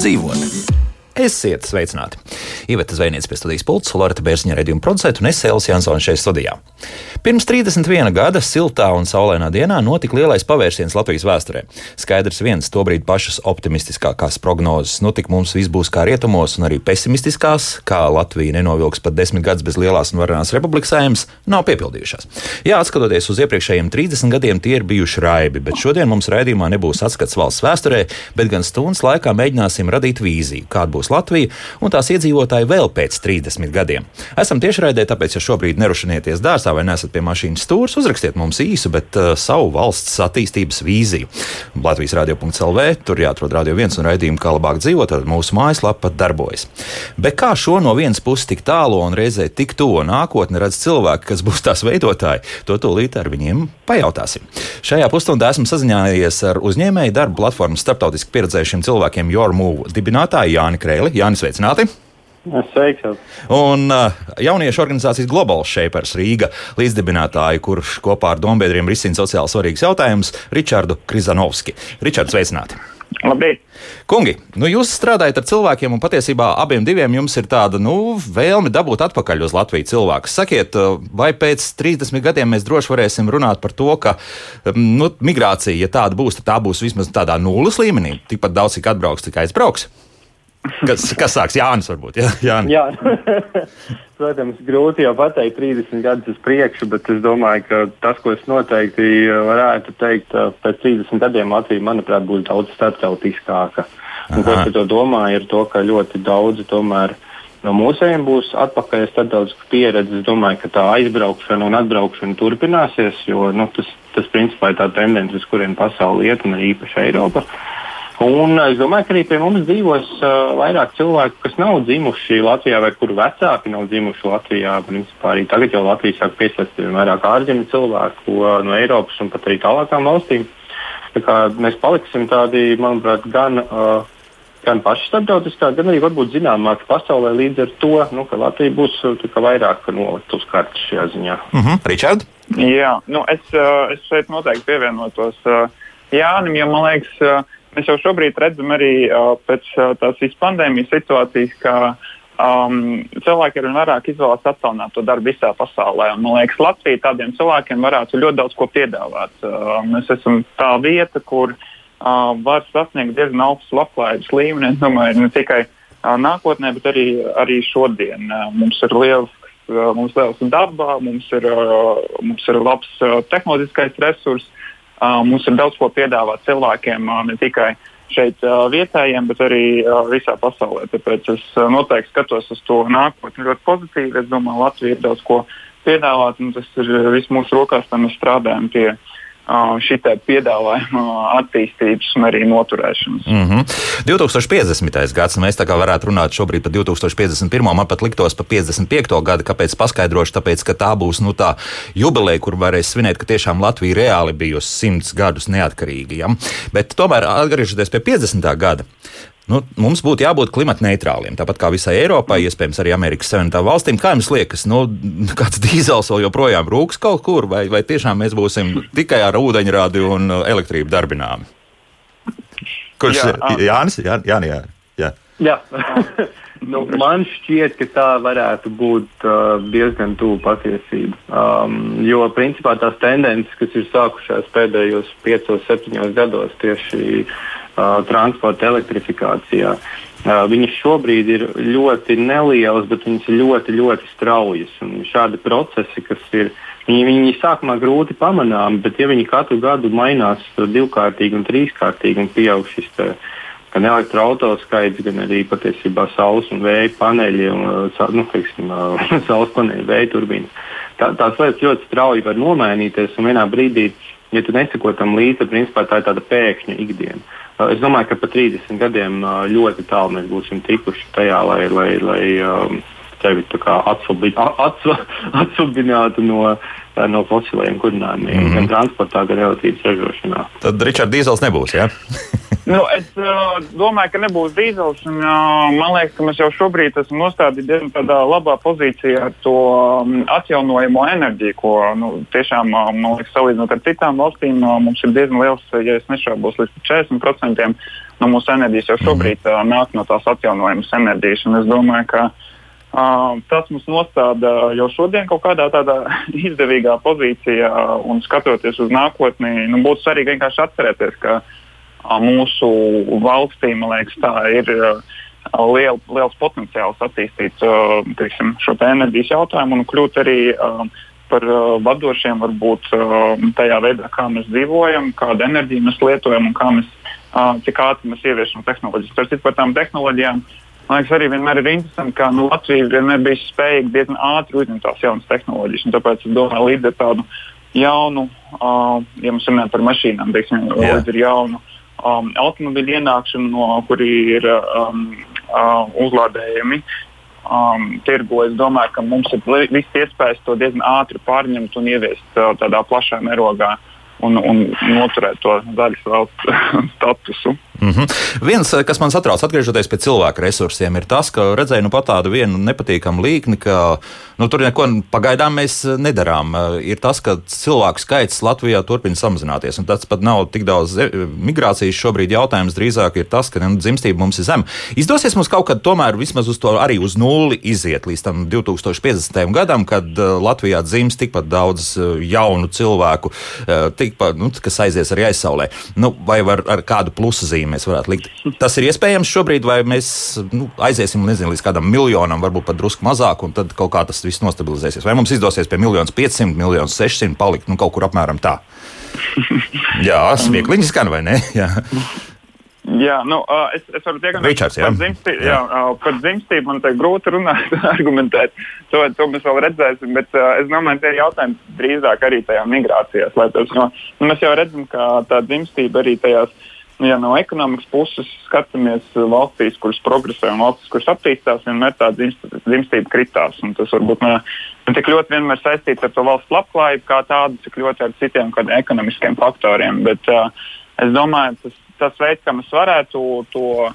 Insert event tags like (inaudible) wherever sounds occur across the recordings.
dzīvot. Esiet sveicināti! Iveta Zvejniece pie studijas pults, Lorita Bērziņa redījuma producenta un es Sēles Jansons šeit studijā. Pirms 31 gada siltā un saulainā dienā notika lielais pavērsiens Latvijas vēsturē. Skaidrs viens, tobrīd pašas optimistiskākās prognozes, nu tik mums viss būs kā rietumos, un arī pesimistiskās, kā Latvija nenovilks pat desmit gadus bez lielās un varenās republikas sēmas, nav piepildījušās. Jā, skatoties uz iepriekšējiem 30 gadiem, tie ir bijuši raibi, bet šodien mums raidījumā nebūs atskats valsts vēsturē, bet gan stundas laikā mēģināsim radīt vīziju, kāda būs Latvija un tās iedzīvotāji vēl pēc 30 gadiem. Esam tiešraidē, tāpēc, ja šobrīd nerušinieties dārzā vai nesat pie mašīnas stūres, uzrakstiet mums īsu, bet uh, savu valsts attīstības vīziju. Latvijas radio.clv, tur jāatrod radio viens un raidījumu, kā labāk dzīvot, tad mūsu mājaslapa darbojas. Bet kā šo no vienas puses tik tālu un reizē tik tuvu nākotni redz cilvēki, kas būs tās veidotāji, to tūlīt ar viņiem pajautāsim. Šajā pusstundā esmu sazinājies ar uzņēmēju darbu platformas starptautiski pieredzējušiem cilvēkiem Jormūvu dibinātāju Jāni Kreili. Jāni, sveicināti! Sveiks! Un uh, jauniešu organizācijas Global Shapers Rīga līdzdibinātāju, kurš kopā ar dombiedriem risina sociāli svarīgus jautājumus, Ričardu Krizanovski. Ričards, sveicināti! Labrīt! Kungi, nu jūs strādājat ar cilvēkiem, un patiesībā abiem diviem jums ir tāda nu, vēlme dabūt atpakaļ uz Latviju cilvēku. Sakiet, vai pēc 30 gadiem mēs droši varēsim runāt par to, ka nu, migrācija, ja tāda būs, tad tā būs vismaz tādā nulles līmenī, tikpat daudz, cik atbrauks, cik aizbrauks? Kas, kas sāks Jānis? Varbūt, ja? Jāni. Jā, (laughs) protams, grūti jau pateikt 30 gadus uz priekšu, bet es domāju, ka tas, ko es noteikti varētu teikt, pēc 30 gadiem Latvija, manuprāt, būs daudz starptautiskāka. Un, ko es to domāju, ir to, ka ļoti daudzi tomēr. No mūsējiem būs atpakaļ starptautiska pieredze. Es domāju, ka tā aizbraukšana un atbraukšana turpināsies, jo nu, tas, tas principā ir tā tendence, uz kurien pasaule iet, un īpaši Eiropa. Uh, Un es domāju, ka arī pie mums dzīvos uh, vairāk cilvēku, kas nav dzimuši Latvijā vai kuru vecāki nav dzimuši Latvijā. Principā arī tagad jau Latvija sāk piesaistīt vairāk ārzemju cilvēku uh, no Eiropas un pat arī tālākām valstīm. Tā mēs paliksim tādi, manuprāt, gan. Uh, gan paši starptautiskā, gan arī varbūt zināmāk pasaulē līdz ar to, nu, ka Latvija būs uh, vairāk nolikt uz kartes šajā ziņā. Uh -huh. Richard? Jā, nu es, uh, es šeit noteikti pievienotos uh, Jānim, jo man liekas, Mēs jau šobrīd redzam arī uh, pēc uh, tās vispandēmijas situācijas, ka um, cilvēki arvien vairāk izvēlas attālināto darbu visā pasaulē. Un, man liekas, Latvija tādiem cilvēkiem varētu ļoti daudz ko piedāvāt. Uh, mēs esam tā vieta, kur uh, var sasniegt diezgan augstu labklājības līmeni. Domāju, ne tikai uh, nākotnē, bet arī, arī šodien. Uh, mums ir liels uh, mums liels dabā, mums ir, uh, mums ir labs uh, tehnoloģiskais resurss, Mums ir daudz ko piedāvāt cilvēkiem, ne tikai šeit vietējiem, bet arī visā pasaulē. Tāpēc es noteikti skatos uz to nākotni ļoti pozitīvi. Es domāju, Latvija ir daudz ko piedāvāt, un tas ir viss mūsu rokās, tad mēs strādājam pie šī piedāvājuma attīstības un arī noturēšanas. Mm -hmm. 2050. gads, mēs tā kā varētu runāt šobrīd par 2051. man pat liktos par 55. gadu, kāpēc paskaidrošu, tāpēc, ka tā būs nu, tā jubileja, kur varēs svinēt, ka tiešām Latvija reāli bijusi simts gadus neatkarīga. Ja? Bet tomēr atgriežoties pie 50. gada, Nu, mums būtu jābūt klimata neitrāliem, tāpat kā visai Eiropai, iespējams, arī Amerikas Savienotām valstīm. Kā jums liekas, nu, kāds dīzels vēl joprojām rūks kaut kur, vai, vai tiešām mēs būsim tikai ar ūdeņrādi un uh, elektrību darbināmi? Kurš ir jā, Jānis? Jā, jā, jā. jā. jā. (laughs) nu, man šķiet, ka tā varētu būt uh, diezgan tuvu patiesībai. Um, jo principā tās tendences, kas ir sākušās pēdējos piecos, septiņos gados tieši uh, transporta elektrifikācijā. Uh, viņas šobrīd ir ļoti nelielas, bet viņas ir ļoti, ļoti straujas. Un šādi procesi, kas ir, viņi, viņi sākumā grūti pamanāmi, bet ja viņi katru gadu mainās divkārtīgi un trīskārtīgi un pieaug šis te, gan elektroautorāta skaits, gan arī patiesībā saules un vēja paneļi un nu, teiksim, (laughs) saules paneļi, vēja turbīnas. Tā, tās lietas ļoti strauji var nomainīties un vienā brīdī, ja tu neseko tam līdzi, principā tā ir tāda pēkšņa ikdiena. Es domāju, ka pat 30 gadiem ļoti tālu mēs būsim tikuši tajā, lai, lai, lai um, sevi atsubinātu (laughs) no, no fosiliem kurinājumiem, mm -hmm. gan transportā, gan elektrības ražošanā. Tad Ričards Dīzels nebūs. Ja? (laughs) Nu, es uh, domāju, ka nebūs dīzels. Un, uh, man liekas, ka mēs jau šobrīd esam nostādīti tādā labā pozīcijā ar to um, atjaunojamo enerģiju, ko nu, tiešām, uh, man liekas, salīdzinot ar citām valstīm, uh, mums ir diezgan liels, ja es nešaubos, līdz 40% no mūsu enerģijas jau šobrīd uh, nāk no tās atjaunojamas enerģijas. Un es domāju, ka Uh, tas mums nostāda jau šodien kaut kādā tādā (laughs) izdevīgā pozīcijā, un skatoties uz nākotni, nu, būtu svarīgi vienkārši atcerēties, ka uh, mūsu valstī, man liekas, tā ir uh, liel, liels potenciāls attīstīt uh, teiksim, šo te enerģijas jautājumu un kļūt arī uh, par uh, vadošiem varbūt uh, tajā veidā, kā mēs dzīvojam, kādu enerģiju mēs lietojam un kā mēs, uh, cik ātri mēs ieviešam tehnoloģijas. Starp par tām tehnoloģijām uh, Man liekas, arī vienmēr ir interesanti, ka nu, Latvija vienmēr bija spējīga diezgan ātri uzņemt tās jaunas tehnoloģijas. Tāpēc es domāju, līdz ar tādu jaunu, uh, ja mēs runājam par mašīnām, teiksim, ar jaunu um, automobīļu ienākšanu, no kuri ir um, uh, uzlādējami. Um, tirgo, es domāju, ka mums ir viss iespējas to diezgan ātri pārņemt un ieviest uh, tādā plašā mērogā un, un noturēt to zaļas valsts (laughs) statusu. Mm -hmm. Viens, eh, kas man satrauc, atgriežoties pie cilvēku resursiem, ir tas, ka redzēju nu tādu vienu nepatīkamu līkni, ka nu, tur neko pagaidām mēs eh, nedarām. Eh, ir tas, ka cilvēku skaits Latvijā turpina samazināties. Un tas pat nav tik daudz migrācijas šobrīd jautājums. Drīzāk ir tas, ka nu, dzimstība mums ir zema. Izdosies mums kaut kad tomēr vismaz uz to arī uz nulli iziet līdz tam 2050. gadam, kad Latvijā dzims tikpat daudz jaunu cilvēku, tikpat, nu, kas aizies arī aizsaulē. Nu, vai var ar kādu plusu zīmi? mēs varētu likt. Tas ir iespējams šobrīd, vai mēs nu, aiziesim nezinu, līdz kādam miljonam, varbūt pat drusku mazāk, un tad kaut kā tas viss nostabilizēsies. Vai mums izdosies pie 1,500, 1,600 palikt nu, kaut kur apmēram tā? (laughs) Jā, smieklīgi skan vai ne? (laughs) Jā. Jā, nu, es, es varu teikt, ka par dzimstību, jā. Jā, uh, par dzimstību man te grūti runāt, (laughs) argumentēt. To, to mēs vēl redzēsim, bet es domāju, ka ir jautājums drīzāk arī tajā migrācijās. Tas, no, nu, mēs jau redzam, ka tā dzimstība arī tajās Nu, ja no ekonomikas puses skatāmies valstīs, kuras progresē un valstis, kuras attīstās, vienmēr tā dzimstība kritās. Un tas varbūt ne, ne tik ļoti vienmēr saistīts ar to valsts labklājību kā tādu, cik ļoti ar citiem ekonomiskiem faktoriem. Bet uh, es domāju, tas, tas veids, kā mēs varētu to uh,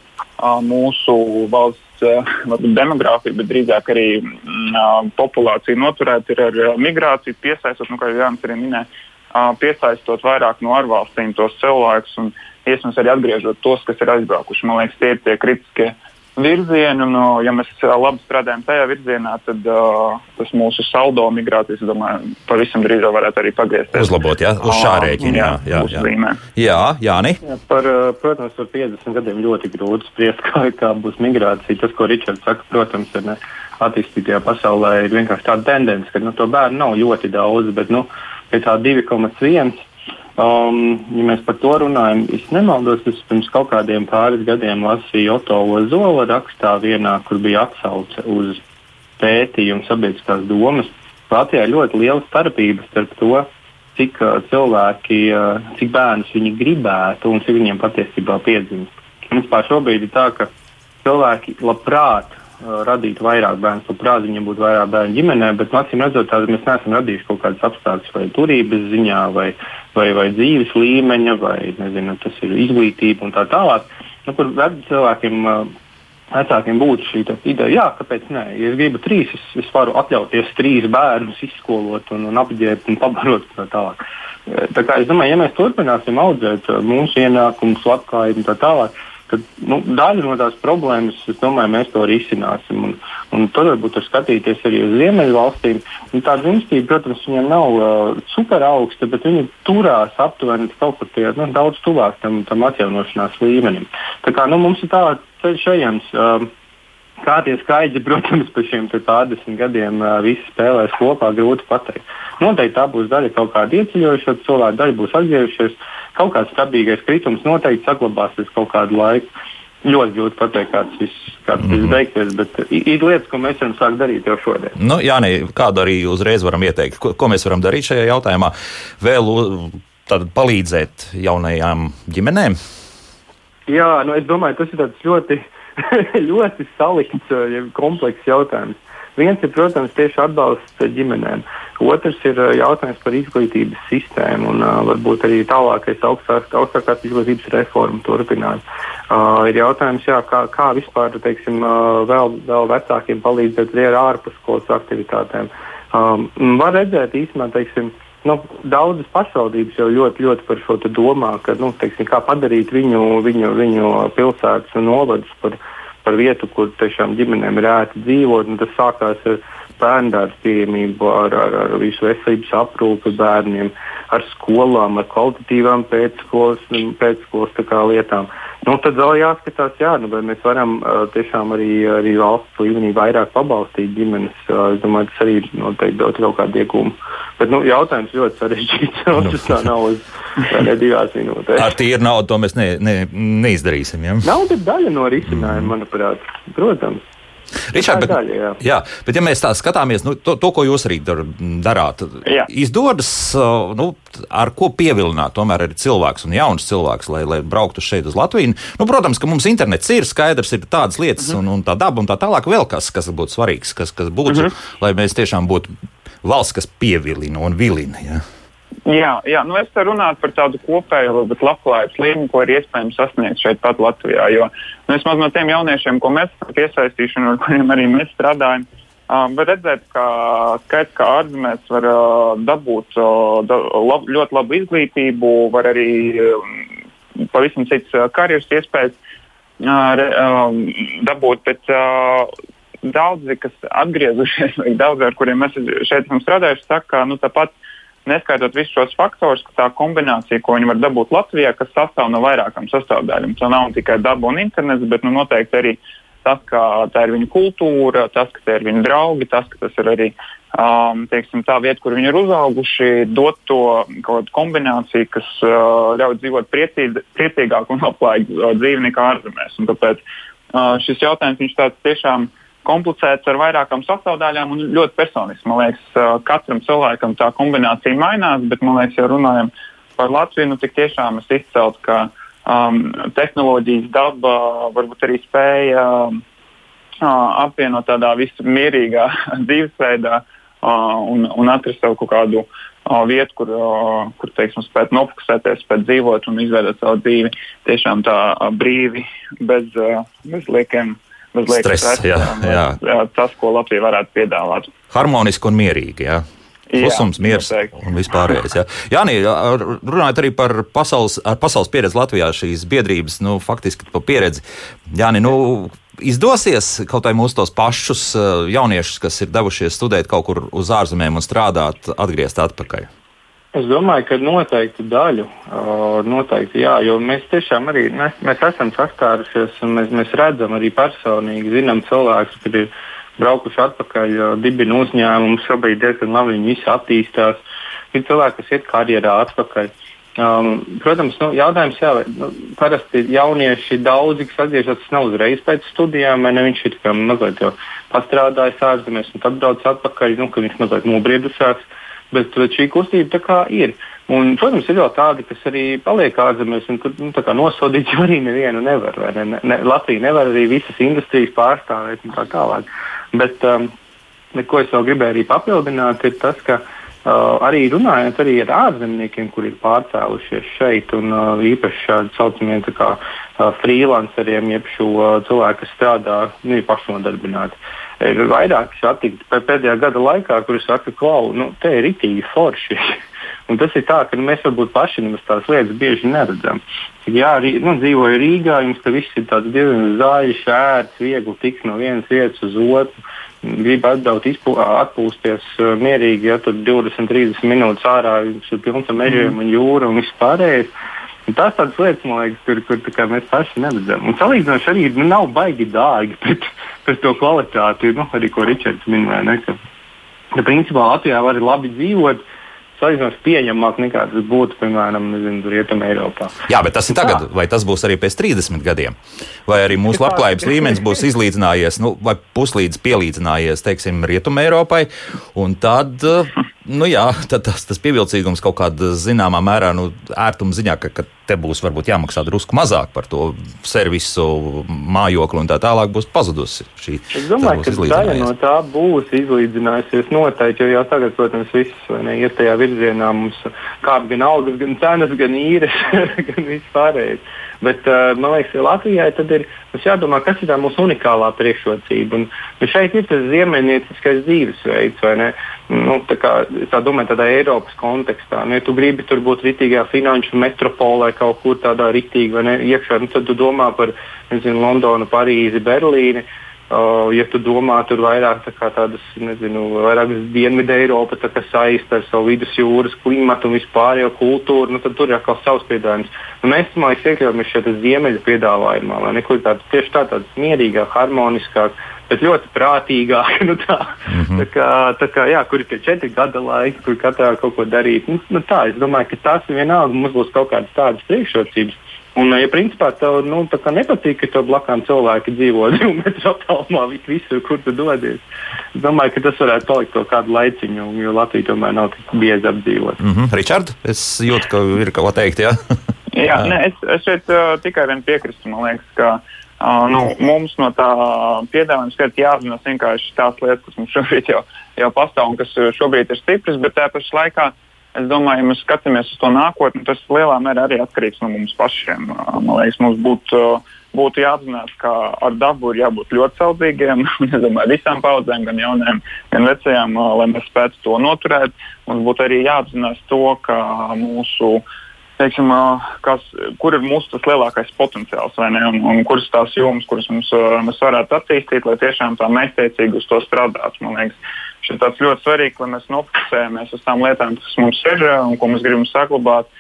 mūsu valsts uh, demogrāfiju, bet drīzāk arī uh, populāciju noturēt, ir ar uh, migrāciju, piesaistot, nu, kā jau Jānis arī minēja, uh, piesaistot vairāk no ārvalstīm tos cilvēkus. Un, iespējams arī atgriežot tos, kas ir aizbraukuši. Man liekas, tie ir tie kritiskie virzieni, un, ja mēs labi strādājam tajā virzienā, tad uh, tas mūsu saldo migrācijas, domāju, pavisam drīz varētu arī pagriezties. Uzlabot, jā, uz šā rēķina. Jā, jā, jā. jā. jā Jāni. Jā, par, protams, par 50 gadiem ļoti grūti spriest, (laughs) kā, kā būs migrācija. Tas, ko Ričards saka, protams, ir ne, attīstītajā pasaulē ir vienkārši tāda tendence, ka nu, to bērnu nav ļoti daudz, bet nu, pie tā 2,1 Um, ja mēs par to runājam, es nemaldos, es pirms kaut kādiem pāris gadiem lasīju Oto Ozola rakstā vienā, kur bija atsauce uz pētījumu sabiedriskās domas. Latvijā ir ļoti liela starpība starp to, cik uh, cilvēki, uh, cik bērnus viņi gribētu un cik viņiem patiesībā piedzimst. Vispār šobrīd ir tā, ka cilvēki labprāt radītu vairāk bērnu, labprāt viņiem būtu vairāk bērnu ģimenē, bet acīm redzot, mēs neesam radījuši kaut kādas apstākļus vai turības ziņā vai vai, vai dzīves līmeņa, vai nezinu, tas ir izglītība un tā tālāk. Nu, kur cilvēkiem, vecākiem būtu šī ideja, jā, kāpēc nē, ja es gribu trīs, es, es varu atļauties trīs bērnus izskolot un, un apģērbt un pabarot un tā tālāk. Tā kā es domāju, ja mēs turpināsim audzēt mūsu ienākumus, labklājību un tā tālāk, tad nu, daļu no tās problēmas, es domāju, mēs to risināsim. Un, un tur varbūt var skatīties arī uz ziemeļu valstīm. Un tā dzimstība, protams, viņiem nav uh, super augsta, bet viņi turās aptuveni kaut kur pie nu, daudz tuvāk tam, tam atjaunošanās līmenim. Tā kā nu, mums ir tāds ceļš ejams. Uh, Kā tie skaidri, protams, pēc šiem 50 gadiem visi spēlēs kopā, grūti pateikt. Noteikti tā būs daļa kaut kāda ieceļojuša cilvēka, daļa būs atgriežušies. Kaut kāds stabīgais kritums noteikti saglabāsies kaut kādu laiku. Ļoti grūti pateikt, kāds viss, mm -hmm. beigsies, bet ir lietas, ko mēs varam sākt darīt jau šodien. Nu, Jā, nē, kādu arī uzreiz varam ieteikt, ko, ko mēs varam darīt šajā jautājumā. Vēl tad, palīdzēt jaunajām ģimenēm? Jā, nu, es domāju, tas ir ļoti, (laughs) ļoti salikts, komplekss jautājums. Viens ir, protams, tieši atbalsts ģimenēm. Otrs ir jautājums par izglītības sistēmu un uh, varbūt arī tālākais augstāk, augstākās izglītības reformu turpināt. Uh, ir jautājums, jā, kā, kā vispār teiksim, uh, vēl, vēl vecākiem palīdzēt ar ārpusskolas aktivitātēm. Um, var redzēt īstenībā, teiksim, nu, daudzas pašvaldības jau ļoti, ļoti par šo domā, ka, nu, teiksim, kā padarīt viņu, viņu, viņu pilsētas un novadus par, par vietu, kur tiešām ģimenēm ir ērti dzīvot. Tas sākās ar bērnu dārza pieejamību, ar, ar, ar visu veselības aprūpi bērniem, ar skolām, ar kvalitatīvām pēcskolas, pēcskolas lietām. Nu, tad vēl jāskatās, jā, nu, vai mēs varam uh, tiešām arī, arī valsts līmenī vairāk pabalstīt ģimenes. Uh, es domāju, tas arī noteikti dot kaut kādu iegūmu. Bet nu, jautājums ļoti sarežģīts. Nu. Tas tā nav uz ne divās minūtēs. Ar tīru naudu to mēs ne, ne, neizdarīsim. Ja? Nauda ir daļa no risinājuma, mm. manuprāt. Protams. Ričard, bet, daļa, jā. Jā, bet ja mēs tā skatāmies, nu, to, to, ko jūs arī dar, darāt, jā. izdodas, nu, ar ko pievilināt tomēr arī cilvēks un jauns cilvēks, lai, lai brauktu šeit uz Latviju. Nu, protams, ka mums internets ir skaidrs, ir tādas lietas mm -hmm. un, un tā daba un tā tālāk vēl kas, kas būtu svarīgs, kas, kas būtu, mm -hmm. lai mēs tiešām būtu valsts, kas pievilina un vilina. Ja? Jā, jā nu es runāju par tādu kopēju labklājības līmeni, ko ir iespējams sasniegt šeit pat Latvijā. Jo nu, vismaz no tiem jauniešiem, ko mēs esam iesaistījuši un ar kuriem arī mēs strādājam, uh, var redzēt, ka skaits, kā ārzemēs var uh, dabūt uh, da, lab, ļoti labu izglītību, var arī uh, pavisam cits uh, karjeras iespējas uh, dabūt. Bet, uh, Daudzi, kas atgriezušies, (laughs) vai daudzi, ar kuriem mēs šeit esam strādājuši, saka, ka nu, tāpat uh, neskaitot visus šos faktorus, ka tā kombinācija, ko viņi var dabūt Latvijā, kas sastāv no vairākām sastāvdaļām. Tā nav tikai daba un internets, bet nu, noteikti arī tas, ka tā ir viņu kultūra, tas, ka tie ir viņu draugi, tas, ka tas ir arī um, teiksim, tā vieta, kur viņi ir uzauguši, dot to kaut kādu kombināciju, kas uh, ļauj dzīvot priecīg, priecīgāku un labklājīgu uh, dzīvi nekā ārzemēs. Un tāpēc uh, šis jautājums tāds tiešām ir komplicēts ar vairākām sastāvdaļām un ļoti personisks. Man liekas, katram cilvēkam tā kombinācija mainās, bet, man liekas, ja runājam par Latviju, nu tik tiešām es izceltu, ka um, tehnoloģijas daba varbūt arī spēja uh, apvienot tādā vismierīgā (laughs) dzīvesveidā uh, un, un atrast sev kaut kādu uh, vietu, kur, uh, kur teiksim, spēt nofokusēties, spēt dzīvot un izveidot savu dzīvi tiešām tā uh, brīvi, bez, uh, bez liekiem mazliet stress. Jā, jā. Jā, tas, ko Latvija varētu piedāvāt. Harmoniski un mierīgi. Jā. Klusums, miers un vispārējais. Jā, jā nē, runājot arī par pasaules, pasaules pieredzi Latvijā, šīs biedrības, nu, faktiski par pieredzi. Jā, nē, nu, izdosies kaut vai mūsu tos pašus jauniešus, kas ir devušies studēt kaut kur uz ārzemēm un strādāt, atgriezt atpakaļ. Es domāju, ka noteikti daļu. Noteikti, jā, jo mēs tiešām arī mēs, mēs esam saskārušies un mēs, mēs redzam arī personīgi, zinām cilvēkus, kad ir braukuši atpakaļ, dibina uzņēmumus, šobrīd diezgan labi viņi visi attīstās. Ir cilvēki, kas iet karjerā atpakaļ. Um, protams, nu, jautājums jā, nu, parasti jaunieši daudzi, kas atgriežas, tas nav uzreiz pēc studijām, vai ne? Viņš ir mazliet pastrādājis ārzemēs un tad brauc atpakaļ, nu, ka viņš mazliet nobriedušās. Uh, bet, bet šī kustība tā kā ir. Un, protams, ir jau tādi, kas arī paliek ārzemēs, un tur nu, nosodīt (laughs) jau arī nevienu nevar. Ne? Ne, ne, Latvija nevar arī visas industrijas pārstāvēt un tā tālāk. Bet, um, ko es vēl gribēju arī papildināt, ir tas, ka uh, arī runājot arī ar ārzemniekiem, kuri ir pārcēlušies šeit, un uh, īpaši šādi saucamie kā, uh, freelanceriem, jeb šo uh, cilvēku, kas strādā, nu, ir pašnodarbināti. Uh, ir vairāk satikti pēdējā gada laikā, kurus saka, ka nu, te ir itīgi forši. (laughs) Un tas ir tā, ka mēs varbūt paši nemaz tās lietas bieži neredzam. Jā, arī nu, dzīvoju Rīgā, jums tas viss ir diezgan zaļš, ērts, viegli tikt no vienas vietas uz otru. Gribu atbraukt, atpūsties uh, mierīgi, ja tur 20, 30 minūtes ārā ir pilns ar mežiem mm. un jūra un viss pārējais. Un tās tādas lietas, man liekas, kur, kur mēs paši neredzam. Un salīdzinoši arī nu, nav baigi dārgi, bet par to kvalitāti, nu, arī ko Ričards minēja. Principā Latvijā var labi dzīvot. Salīdzinoši pieņemamāk nekā tas būtu, piemēram, Rietumē, Eiropā. Jā, bet tas ir tagad, vai tas būs arī pēc 30 gadiem? Vai arī mūsu labklājības līmenis būs izlīdzinājies, nu, vai puslīdz pielīdzinājies, teiksim, Rietumē, Eiropai? Un tad, nu jā, tad tas, tas pievilcīgums kaut kādā zināmā mērā, nu, ērtuma ziņā, ka, ka te būs varbūt jāmaksā drusku mazāk par to servisu, mājokli un tā tālāk būs pazudusi. Šī, es domāju, ka daļa no tā būs izlīdzinājusies noteikti, jo jau tagad, protams, viss ne, iet tajā virzienā. Mums kāp gan algas, gan cenas, gan īres, (laughs) gan viss pārējais. Bet, uh, man liekas, ka Latvijai ir jādomā, kas ir tā mūsu unikālā priekšrocība. Un, un šeit ir tas ziemeļnieciskais dzīvesveids, vai ne? Nu, tā kā, tā domāju, tādā Eiropas kontekstā. Nu, ja tu gribi tur būt rītīgā finanšu metropolē, kaut kur tādā ne, iekšā, nu, tad tu domā par nezinu, Londonu, Parīzi, Berlīni. Uh, Uh, ja tu domā, tur vairāk tā tādas, nezinu, vairāk Dienvidu Eiropa saista ar savu vidusjūras klimatu un vispārējo kultūru, nu, tad tur ir atkal savs piedāvājums. Nu, mēs, man liekas, iekļaujamies šajā ziemeļu piedāvājumā, vai nekur tāds tieši tā, tāds mierīgāk, harmoniskāk, bet ļoti prātīgāk. Nu, tā, mm -hmm. tā kā, tā kā, jā, kur ir tie četri gada laiki, kur katrā kaut ko darīt. Nu, nu, tā, es domāju, ka tas vienalga mums būs kaut kādas tādas priekšrocības Un, ja principā tev nu, nepatīk, ka tev blakām cilvēki dzīvo (laughs) divu metru attālumā, visur, kur tu dodies, es domāju, ka tas varētu palikt kaut kādu laiciņu, jo Latvija tomēr nav tik biezi apdzīvot. Mm -hmm. Richard, es jūtu, ka ir kaut ko teikt. Ja? (laughs) Jā, nē, es, es šeit uh, tikai vien piekrītu. Man liekas, ka uh, nu, mums no tā piedāvājuma skats jāapzinās vienkārši tās lietas, kas mums šobrīd jau, jau pastāv un kas šobrīd ir stipras, bet tajā pašā laikā Es domāju, ja mēs skatāmies uz to nākotni, tas lielā mērā arī atkarīgs no mums pašiem. Man liekas, mums būtu, būtu jāapzinās, ka ar dabu ir jābūt ļoti saudzīgiem. (laughs) es domāju, visām paudzēm, gan jaunajām, gan vecajām, lai mēs spētu to noturēt. Mums būtu arī jāapzinās to, ka mūsu teiksim, kas, kur ir mūsu lielākais potenciāls, un, un kuras tās jomas, kuras mums, mēs varētu attīstīt, lai tiešām tā mētiecīgi uz to strādātu. Man liekas, šis tāds ļoti svarīgi, lai mēs nofokusējamies uz tām lietām, kas mums ir un ko mēs gribam saglabāt.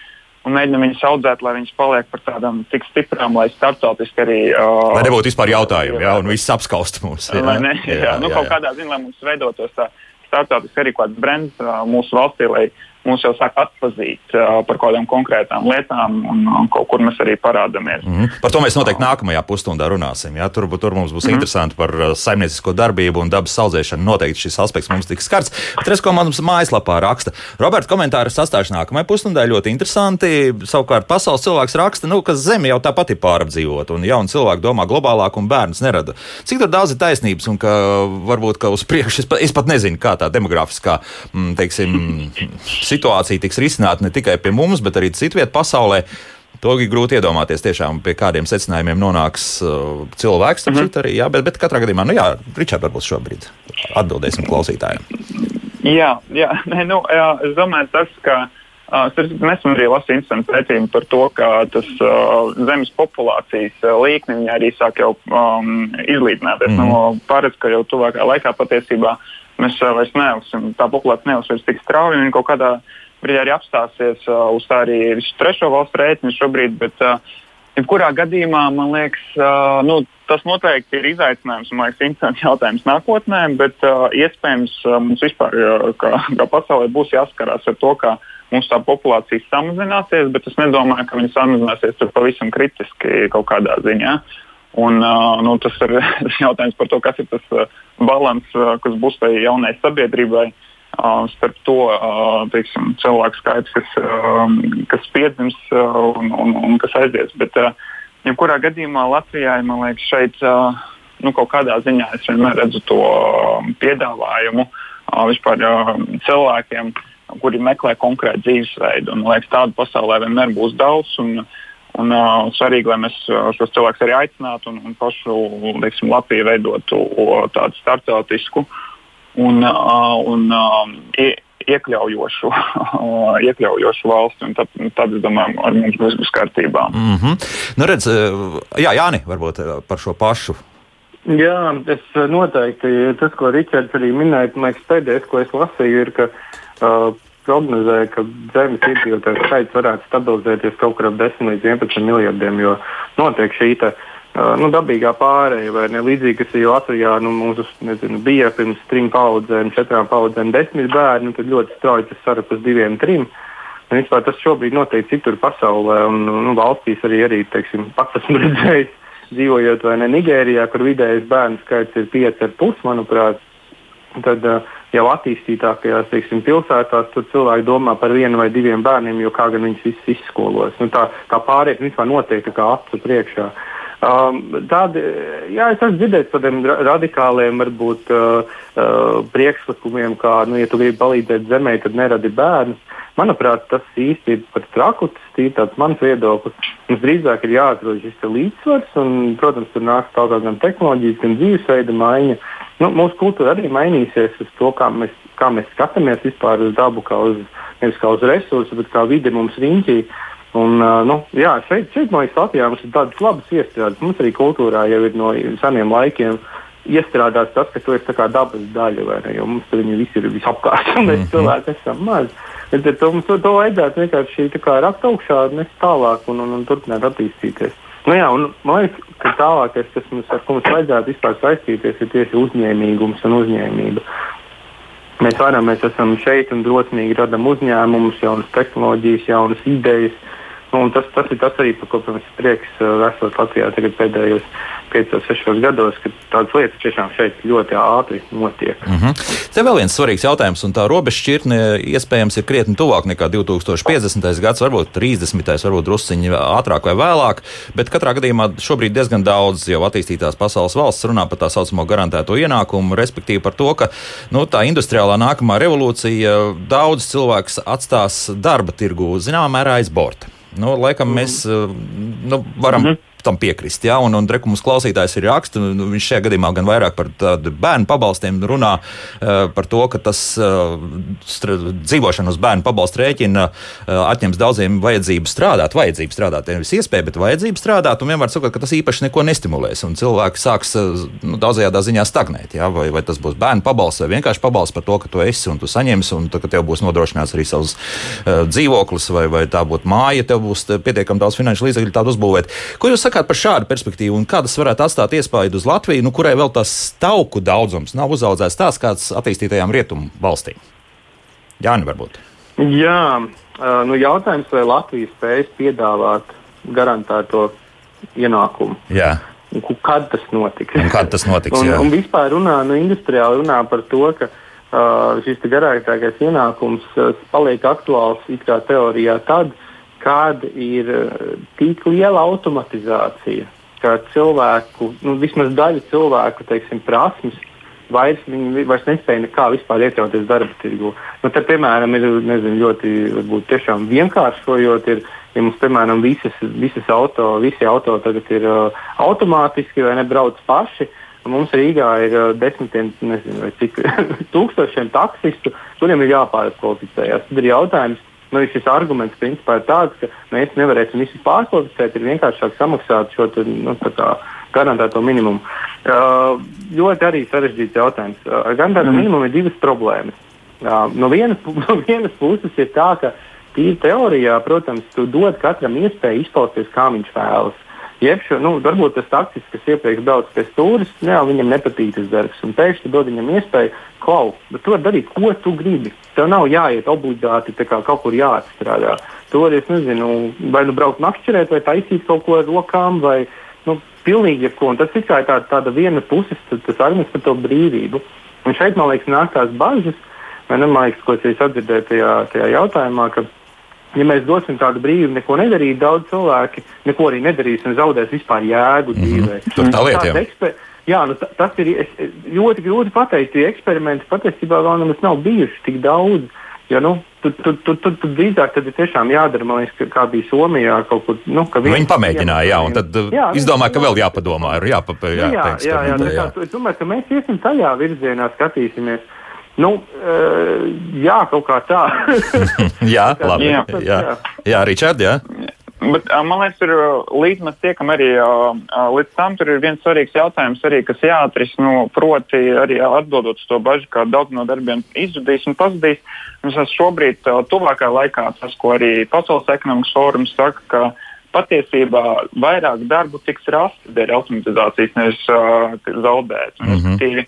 Un mēģinām viņus audzēt, lai viņas paliek par tādām tik stiprām, lai starptautiski arī. Uh, lai nebūtu vispār jautājumu, jā, un viss apskaust mums. Jā, ne, jā, jā, nu, jā, kaut jā. kādā ziņā, lai mums veidotos tā starptautiski arī kāds brands uh, mūsu valstī, lai mūs jau sāk atpazīt uh, par kādām konkrētām lietām, un, un kaut kur mēs arī parādāmies. Mm -hmm. Par to mēs noteikti nākamajā pusstundā runāsim. Jā? Tur, tur mums būs mm -hmm. interesanti par saimniecisko darbību un dabas audzēšanu. Noteikti šis aspekts mums tiks skarts. Tres, ko mums mājaslapā raksta. Roberts komentāri sastāvs nākamajai pusstundai ļoti interesanti. Savukārt pasaules cilvēks raksta, nu, ka zeme jau tāpat ir pārapdzīvota, un jauni cilvēki domā globālāk, un bērns nerada. Cik daudz ir taisnības, un ka varbūt ka uz priekšu es pat, es pat nezinu, kā tā demografiskā, mm, teiksim, situācija tiks risināta ne tikai pie mums, bet arī citviet pasaulē. To ir grūti iedomāties, tiešām, pie kādiem secinājumiem nonāks uh, cilvēks. Mm -hmm. arī, jā, bet, bet katrā gadījumā, nu jā, Ričard, varbūt šobrīd atbildēsim klausītājiem. Jā, jā, (laughs) nē, nu, jā es domāju, tas, ka. Uh, Nesen arī lasīju interesantu pētījumu par to, ka tas uh, zemes populācijas uh, līkne arī sāk jau um, izlīdzināties. Mm. Nu, Pārēc, ka jau tuvākā laikā patiesībā uh, mēs uh, vairs neaugsim, tā populācija neuzsvers tik strauji un kaut kādā brīdī arī apstāsies uh, uz tā arī trešo valstu rēķinu šobrīd. Bet, uh, Jebkurā gadījumā man liekas, uh, nu, tas noteikti ir izaicinājums un liekas, interesants jautājums nākotnē, bet uh, iespējams uh, mums vispār, uh, kā, kā pasaulē, būs jāskarās ar to, ka mums tā populācija samazināsies, bet es nedomāju, ka viņa samazināsies pavisam kritiski kaut kādā ziņā. Uh, Un, uh, nu, tas ir (laughs) jautājums par to, kas ir tas uh, līdzsvars, uh, kas būs tai jaunai sabiedrībai uh, starp to uh, teiksim, cilvēku skaitu, kas, uh, kas piedzims uh, un, un, un kas aizies. Bet, uh, jebkurā gadījumā Latvijai, man liekas, šeit uh, nu, kaut kādā ziņā es vienmēr redzu to uh, piedāvājumu uh, vispār uh, cilvēkiem, kuri meklē konkrētu dzīvesveidu. Un, man liekas, tādu pasaulē vienmēr būs daudz. Un, uh, Un, uh, svarīgi, lai mēs šos cilvēkus arī aicinātu un, un pašu teiksim, Latviju veidotu tādu starptautisku un, uh, un uh, iekļaujošu, (laughs) iekļaujošu valsti. Tad, tad, es domāju, ar mums viss būs kārtībā. Mm -hmm. nu, redz, jā, Jāni, varbūt par šo pašu. Jā, es noteikti tas, ko Ričards arī minēja, man liekas, pēdējais, ko es lasīju, ir, ka uh, prognozēja, ka zemes iedzīvotāju skaits varētu stabilizēties kaut kur ap 10 līdz 11 miljardiem, jo notiek šī tā, uh, nu, dabīgā pārēja, vai ne līdzīgi, kas ir Latvijā, nu, mums nezinu, bija pirms trim paudzēm, četrām paudzēm desmit bērni, tad ļoti strauji tas sarap uz diviem, trim. Un, vispār, tas šobrīd notiek citur pasaulē, un nu, valstīs arī, arī teiksim, pats esmu (laughs) redzējis, dzīvojot vai ne Nigērijā, kur vidējais bērnu skaits ir 5,5, manuprāt. Tad, uh, jau attīstītākajās teiksim, pilsētās tur cilvēki domā par vienu vai diviem bērniem, jo kā gan viņus visus izskolos. Nu, tā, tā pārējais vispār notiek kā acu priekšā. Um, tādi, jā, es esmu dzirdējis par tādiem radikāliem, varbūt uh, uh, priekšlikumiem, kā, nu, ja tu gribi palīdzēt zemē, tad neradi bērnus. Manuprāt, tas īsti ir par traku. Tas ir tāds mans viedoklis. Mums drīzāk ir jāatrod šis līdzsvars, un, protams, tur nāks tālāk gan tehnoloģijas, gan dzīvesveida maiņa. Nu, mūsu kultūra arī mainīsies uz to, kā mēs, kā mēs skatāmies vispār uz dabu, kā uz, nevis kā uz resursu, bet kā vidi mums riņķī. Un, nu, jā, šeit, šeit man liekas, Latvijā mums ir tādas labas iestrādes. Mums arī kultūrā jau ir no seniem laikiem iestrādāts tas, ka tu esi dabas daļa, mums tur viņi visi ir visapkārt, (laughs) un mēs mm -hmm. cilvēki esam mazi. Bet to, mums to, vajadzētu vienkārši rakt augšā, nes tālāk un, un, un turpināt attīstīties. Nu, jā, un, man liekas, ka tālākais, kas mums, ar ko mums vajadzētu vispār saistīties, ir tieši uzņēmīgums un uzņēmība. Mēs varam, mēs esam šeit un drosmīgi radām uzņēmumus, jaunas tehnoloģijas, jaunas idejas. Nu, tas, tas ir tas arī, par ko mums ir prieks, uh, esot Latvijā pēdējos 5-6 gados, ka tādas lietas tiešām šeit ļoti ātri notiek. Mm -hmm. Te vēl viens svarīgs jautājums, un tā robežšķirtne iespējams ir krietni tuvāk nekā 2050. gads, varbūt 30. varbūt drusciņi ātrāk vai vēlāk, bet katrā gadījumā šobrīd diezgan daudz jau attīstītās pasaules valsts runā par tā saucamo garantēto ienākumu, respektīvi par to, ka nu, tā industriālā nākamā revolūcija daudz cilvēks atstās darba tirgu zināmā mērā aiz borta. Nu, laikam mēs nu, varam. Mm -hmm tam piekrist. Ja? Un, un reku mums klausītājs ir raksts, un nu, viņš šajā gadījumā gan vairāk par bērnu pabalstiem runā, uh, par to, ka tas uh, dzīvošana uz bērnu pabalstu rēķina uh, atņems daudziem vajadzību strādāt, vajadzību strādāt, nevis iespēju, bet vajadzību strādāt, un vienmēr sakot, ka tas īpaši neko nestimulēs, un cilvēki sāks nu, daudzajādā ziņā stagnēt. Ja? Vai, vai tas būs bērnu pabalsts vai vienkārši pabalsts par to, ka tu esi un tu saņemsi, un tu, ka tev būs nodrošināts arī savs uh, dzīvoklis, vai, vai tā būtu māja, tev būs pietiekami daudz finanšu līdzekļu tādu uzbūvēt. Ko jūs sakāt? Sakāt par šādu perspektīvu un kā tas varētu atstāt iespaidu uz Latviju, nu, kurai vēl tas tauku daudzums nav uzaudzēts tās kāds attīstītajām rietumu valstīm? Jāni, varbūt. Jā, nu jautājums, vai Latvija spējas piedāvāt garantēto ienākumu. Jā. Kad tas notiks? Un kad tas notiks (laughs) un, un vispār runā, nu, industriāli runā par to, ka uh, šis garākais ienākums uh, paliek aktuāls it kā teorijā tad, kad ir eh, tik liela automatizācija, ka cilvēku, nu, vismaz daļa cilvēku teiksim, prasmes vairs, vairs nespēja nekā vispār iekļauties darba tirgu. Nu, te, piemēram, ir nezinu, ļoti varbūt, vienkāršojot, ir, ja mums, piemēram, visas, visas auto, visi auto tagad ir uh, automātiski vai nebrauc paši. Mums Rīgā ir uh, desmitiem, nezinu, cik (laughs) tūkstošiem taksistu, kuriem ir jāpārkvalificējas. Tad ir jautājums, nu, šis arguments principā ir tāds, ka mēs nevarēsim visus pārkvalificēt, ir vienkāršāk samaksāt šo te, nu, garantēto minimumu. Uh, ļoti arī sarežģīts jautājums. Uh, ar garantēto mm. minimumu ir divas problēmas. Uh, no, vienas, (laughs) no vienas puses ir tā, ka tīri teorijā, protams, tu dod katram iespēju izpausties, kā viņš vēlas. Šo, nu, varbūt tas taksists, kas iepriekš brauc pie stūres, jā, viņam nepatīk tas darbs. Un pēkšņi dod viņam iespēju, klau, bet tu vari darīt, ko tu gribi. Tev nav jāiet obligāti kā, kaut kur jāatstrādā. Tu vari, es nezinu, vai nu braukt makšķerēt, vai taisīt kaut ko ar rokām, vai nu, pilnīgi jebko. Un tas ir kā tāda, tāda viena puses, tas arguments par to brīvību. Un šeit, man liekas, nāk tās bažas, vai ne, man liekas, ko es atdzirdēju tajā, tajā jautājumā, ka ja mēs dosim tādu brīvu, neko nedarīt, daudz cilvēki neko arī nedarīs un zaudēs vispār jēgu mhm. dzīvē. Mm -hmm. Tur tā lieta. Jā, nu, tas ir es, ļoti grūti pateikt. Tie eksperimenti patiesībā vēl nemaz nav bijuši tik daudz. Ja, nu, tur tu, tu, tu, tu drīzāk tad ir tiešām jādara, man liekas, kā bija Somijā. Kur, nu, Viņi pamēģināja, jā, un tad jā, izdomāja, ka vēl jāpadomā. Ir jāpa, jā, jā, jā, jā, jā, jā. Es domāju, ka mēs iesim tajā virzienā, skatīsimies. Nu, uh, jā, kaut kā tā. (laughs) jā, (laughs) labi. Jā, jā. jā Ričard, jā. Bet, man liekas, ir līdz mēs tiekam arī līdz tam, tur ir viens svarīgs jautājums, arī, kas jāatrisina. Nu, proti, arī atbildot uz to bažu, ka daudz no darbiem izzudīs un pazudīs. Mums šobrīd, tuvākā laikā, tas, ko arī Pasaules ekonomikas fórums saka, ka patiesībā vairāk darbu tiks rasti dēļ automatizācijas, nevis uh, zaudēts. Mm -hmm.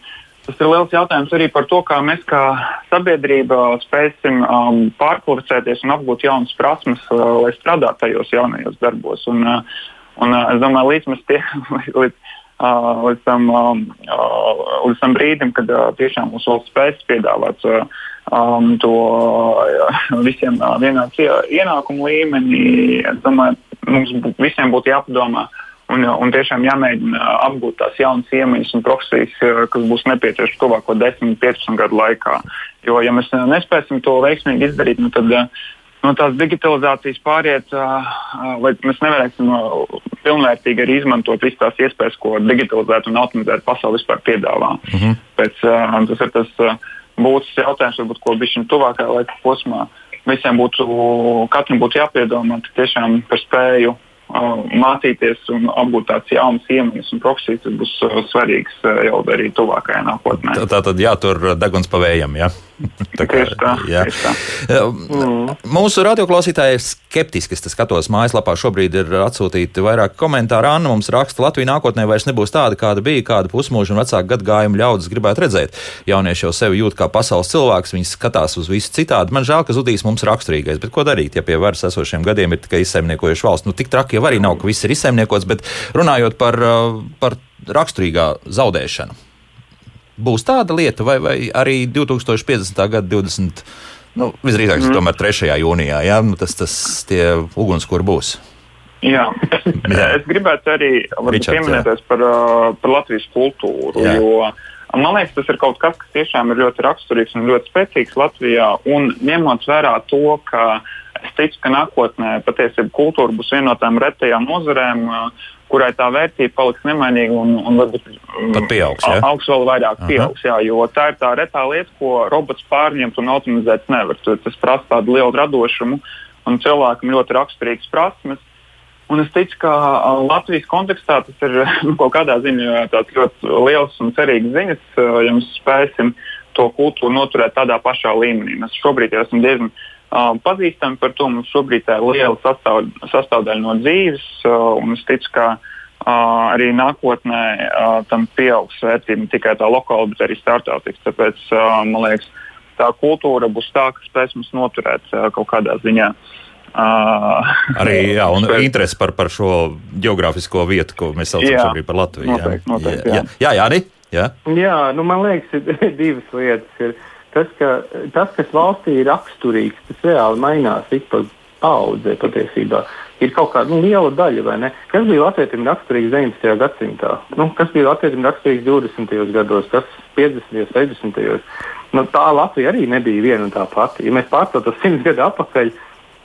Tas ir liels jautājums arī par to, kā mēs kā sabiedrība spēsim um, pārkvalificēties un apgūt jaunas prasmes, uh, lai strādātu tajos jaunajos darbos. Un, uh, un, uh, es domāju, līdz mēs tie, (laughs) līdz, uh, līdz, tam, um, uh, līdz tam brīdim, kad uh, tiešām mums valsts spēs piedāvāt uh, um, to uh, visiem uh, vienāds ienākumu līmeni. Es domāju, mums visiem būtu jāpadomā. Un, un tiešām jāmēģina apgūt tās jaunas iemaņas un profesijas, kas būs nepieciešamas tuvāko 10, 15 gadu laikā. Jo, ja mēs nespēsim to veiksmīgi izdarīt, nu tad no tās digitalizācijas pāriet, vai mēs nevarēsim pilnvērtīgi arī izmantot visas tās iespējas, ko digitalizēt un automatizēt pasauli vispār piedāvā. Mm -hmm. Pēc, tas ir tas būtisks jautājums, varbūt, ko bija tuvākajā laika posmā. Visiem būtu, katram būtu jāpiedomā tiešām par spēju mācīties un apgūt tādas jaunas iemaņas un profesijas, tas būs svarīgs jau arī tuvākajā nākotnē. Tā, tā tad jātur deguns pa vējam, jā. Ja? (laughs) Tā kā, tā. Jā. Tā. Mm. Mūsu radioklausītāji ir skeptiski. Es skatos, mājaslapā šobrīd ir atsūtīti vairāk komentāru. Anna mums raksta, Latvija nākotnē vairs nebūs tāda, kāda bija, kāda pusmūža un vecāka gadagājuma ļaudis gribētu redzēt. Jaunieši jau sevi jūt kā pasaules cilvēks, viņi skatās uz visu citādi. Man žēl, ka zudīs mums raksturīgais, bet ko darīt, ja pie varas esošiem gadiem ir tikai izsaimniekojuši valsts? Nu, tik traki jau arī nav, ka viss ir izsaimniekots, bet runājot par, par raksturīgā zaudēšanu būs tāda lieta, vai, vai arī 2050. gada 20. Nu, visdrīzāk, mm. tomēr 3. jūnijā, ja? nu, tas, tas tie ugunskura būs. Jā, es, jā. es gribētu arī pieminēties par, par Latvijas kultūru. Jā. Jo, man liekas, tas ir kaut kas, kas tiešām ir ļoti raksturīgs un ļoti spēcīgs Latvijā. Un ņemot vērā to, ka es ticu, ka nākotnē patiesībā kultūra būs viena no tām retajām nozarēm, kurai tā vērtība paliks nemainīga un, un varbūt pieaugs. Ja? Augs vēl vairāk pieaugs, jā, jo tā ir tā retā lieta, ko robots pārņemt un automatizēt nevar. Tas prasa tādu lielu radošumu un cilvēkam ļoti raksturīgas prasmes. Un es ticu, ka Latvijas kontekstā tas ir nu, kaut kādā ziņā ļoti liels un cerīgs ziņas, ja mēs spēsim to kultūru noturēt tādā pašā līmenī. Mēs šobrīd jau esam diezgan Uh, pazīstami par to. Mums šobrīd tā ir liela sastāv, sastāvdaļa no dzīves, uh, un es ticu, ka uh, arī nākotnē uh, tam pieaugs vērtība ne tikai tā lokāla, bet arī startautiski. Tāpēc uh, man liekas, tā kultūra būs tā, kas spēs mums noturēt uh, kaut kādā ziņā. Uh, arī jā, un (laughs) interesi par, par šo geogrāfisko vietu, ko mēs saucam jā, šobrīd par Latviju. Noteikti, noteikti, jā, jā, jā, jā, jā. jā nu, man liekas, ir (laughs) divas lietas. Ir tas, ka tas, kas valstī ir raksturīgs, tas reāli mainās ik pa paudzē patiesībā. Ir kaut kāda nu, liela daļa, vai ne? Kas bija Latvijam raksturīgs 19. gadsimtā? Nu, kas bija Latvijam raksturīgs 20. gados, kas 50. un 60. Nu, tā Latvija arī nebija viena un tā pati. Ja mēs pārceltu to simts gadu atpakaļ,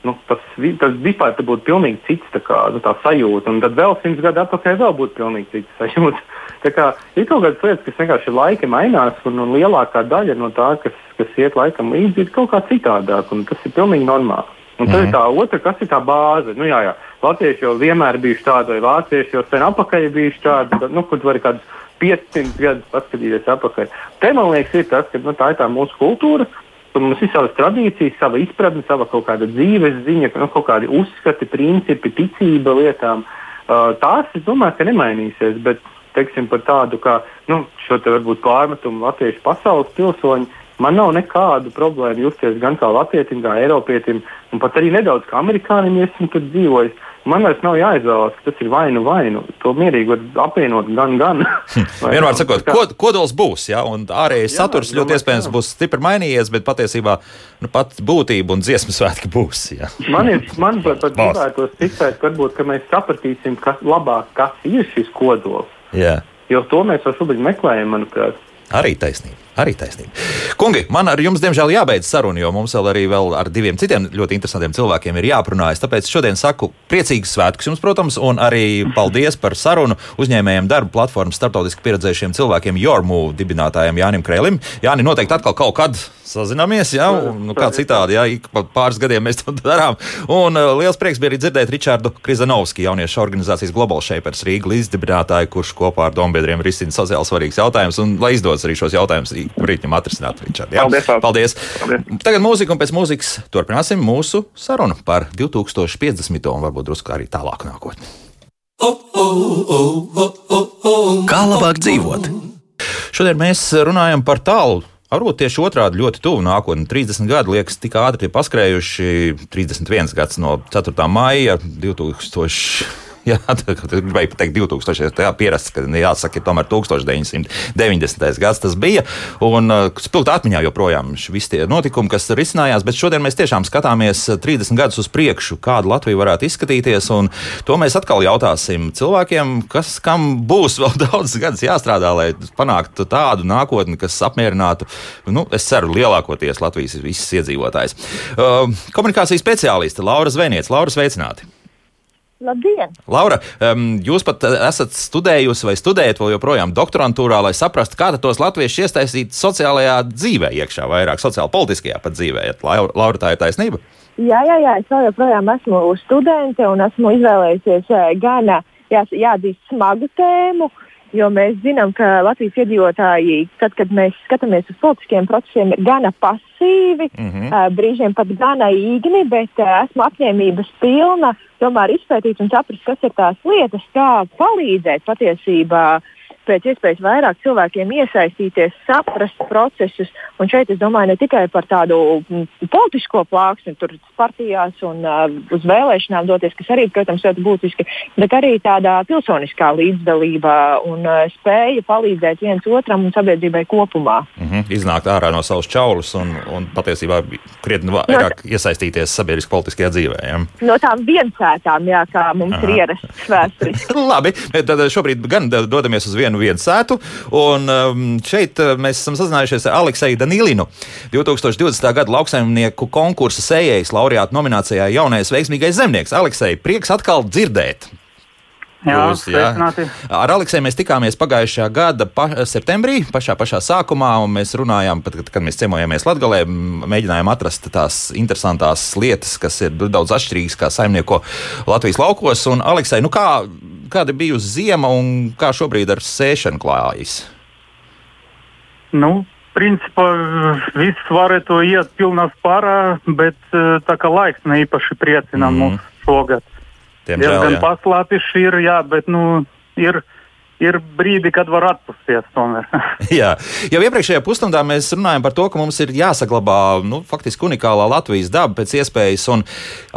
nu, tas, tas vispār būtu pilnīgi cits kā, nu, sajūta. Un tad vēl simts gadu atpakaļ vēl būtu pilnīgi cits sajūta. (laughs) Tā kā ir kaut kādas lietas, kas vienkārši laika mainās, un, un lielākā daļa no tā, kas, kas iet laikam līdzi, ir kaut kā citādāk, tas ir pilnīgi normāli. Un tad mm -hmm. ir mhm. tā otra, kas ir tā bāze. Nu, jā, jā. Latvieši jau vienmēr bijuši tādi, vai vācieši jau sen apakaļ bijuši tādi, nu, kur var kādus 500 gadus paskatīties atpakaļ. Te man liekas, ir tas, ka nu, tā ir tā mūsu kultūra. Mums ir savas tradīcijas, sava izpratne, sava kaut kāda dzīves ziņa, nu, kaut kādi uzskati, principi, ticība lietām. Uh, tās, es domāju, ka nemainīsies. Bet teiksim, par tādu kā nu, šo varbūt pārmetumu latviešu pasaules pilsoņu. Man nav nekādu problēmu justies gan kā latvietim, gan eiropietim, un pat arī nedaudz kā amerikānim, ja esmu tur dzīvojis. Man vairs nav jāizvēlas, ka tas ir vainu vainu. To mierīgi var apvienot gan, gan. (laughs) Vienmēr sakot, kod, kodols būs, ja, un ārējais jā, saturs ļoti iespējams jā. būs stipri mainījies, bet patiesībā nu, pat būtība un dziesmu svētki būs. Ja. Man ir, man (laughs) pat, pat gribētos ticēt, varbūt ka mēs sapratīsim, kas labāk, kas ir šis kodols. Jā. Jo to mēs jau šobrīd meklējam, manuprāt. Arī taisnība. Arī taisnība. Kungi, man ar jums, diemžēl, jābeidz saruna, jo mums vēl arī vēl ar diviem citiem ļoti interesantiem cilvēkiem ir jāprunājas. Tāpēc šodien saku priecīgus svētkus jums, protams, un arī paldies par sarunu uzņēmējiem darba platformas starptautiski pieredzējušiem cilvēkiem, Jormu dibinātājiem Jānim Krēlim. Jāni, noteikti atkal kaut kad sazināmies, un nu, kā citādi, ja ik pāris gadiem mēs to (laughs) darām. Un uh, liels prieks bija arī dzirdēt Ričārdu Krizanovski, jauniešu organizācijas Global Shapers Rīga līdzdibinātāju, kurš kopā ar dombiedriem risina sociāli svarīgus jautājumus, un lai izdodas arī šos jautājumus rīt viņam atrisināt. Ričard, ja? Paldies, paldies. paldies! Tagad mūzika, un pēc mūzikas turpināsim mūsu sarunu par 2050. un varbūt drusku arī tālāku nākotni. Kā labāk dzīvot? Šodien mēs runājam par tālu Varbūt tieši otrādi ļoti tuvu nākotnē. 30 gadi liekas tik ātri paskrējuši. 31 gads no 4. maija 2000. (laughs) Jā, gribēju pateikt 2000. Jā, pierasts, ka jāsaka, ir tomēr 1990. gads tas bija. Un spilgti atmiņā joprojām visi tie notikumi, kas risinājās, bet šodien mēs tiešām skatāmies 30 gadus uz priekšu, kāda Latvija varētu izskatīties. Un to mēs atkal jautāsim cilvēkiem, kas kam būs vēl (laughs) daudz gadus jāstrādā, lai panāktu tādu nākotni, kas apmierinātu, nu, es ceru, lielākoties Latvijas visas iedzīvotājs. Uh, komunikācijas speciāliste Laura Zvēniec. Laura, sveicināti! Labdien! Laura, um, jūs pat esat studējusi vai studējat vēl joprojām doktorantūrā, lai saprastu, kā tos latviešus iesaistīt sociālajā dzīvē, iekšā vairāk sociāli politiskajā pat dzīvē. Laura, Laura, tā ir taisnība? Jā, jā, jā, es joprojām esmu studente un esmu izvēlējusies uh, gan jā, jāatzīst smagu tēmu, jo mēs zinām, ka Latvijas iedzīvotāji, tad, kad mēs skatāmies uz politiskiem procesiem, ir gana pasīvi, mm -hmm. brīžiem pat gana īgni, bet esmu apņēmības pilna tomēr izpētīt un saprast, kas ir tās lietas, kā palīdzēt patiesībā pēc iespējas vairāk cilvēkiem iesaistīties, saprast procesus. Un šeit es domāju ne tikai par tādu mm, politisko plāksni, tur partijās un uh, uz vēlēšanām doties, kas arī, protams, ļoti būtiski, bet arī tādā pilsoniskā līdzdalībā un uh, spēja palīdzēt viens otram un sabiedrībai kopumā. Mm -hmm. Iznākt ārā no savas čaulas un, un patiesībā krietni vairāk no, iesaistīties sabiedriskā politiskajā dzīvē. Ja? No tām viensētām, jā, kā mums Aha. ir ierasts vēsturiski. (laughs) Labi, tad šobrīd gan dodamies uz vienu vienu viensētu. Un um, šeit uh, mēs esam sazinājušies ar Alekseju Danīlinu, 2020. gada lauksaimnieku konkursa sējējas laureāta nominācijā Jaunais veiksmīgais zemnieks. Aleksei, prieks atkal dzirdēt! Jā, Jūs, jā. Ar Aleksēju mēs tikāmies pagājušā gada pa, septembrī, pašā, pašā sākumā, un mēs runājām, pat, kad mēs ciemojāmies Latvijā, mēģinājām atrast tās interesantās lietas, kas ir daudz atšķirīgas, kā saimnieko Latvijas laukos. Un, Aleksēj, nu kā, kāda bija ziema un kā šobrīd ar sēšanu klājas? Nu, principā viss varētu iet pilnā spārā, bet tā kā laiks ne īpaši priecina mm. mūs šogad. Diezgan paslāpiši ir, jā, bet nu, ir ir brīdi, kad var atpūsties. (laughs) Jā, jau iepriekšējā pusstundā mēs runājām par to, ka mums ir jāsaglabā nu, faktiski unikālā Latvijas daba pēc iespējas. Un,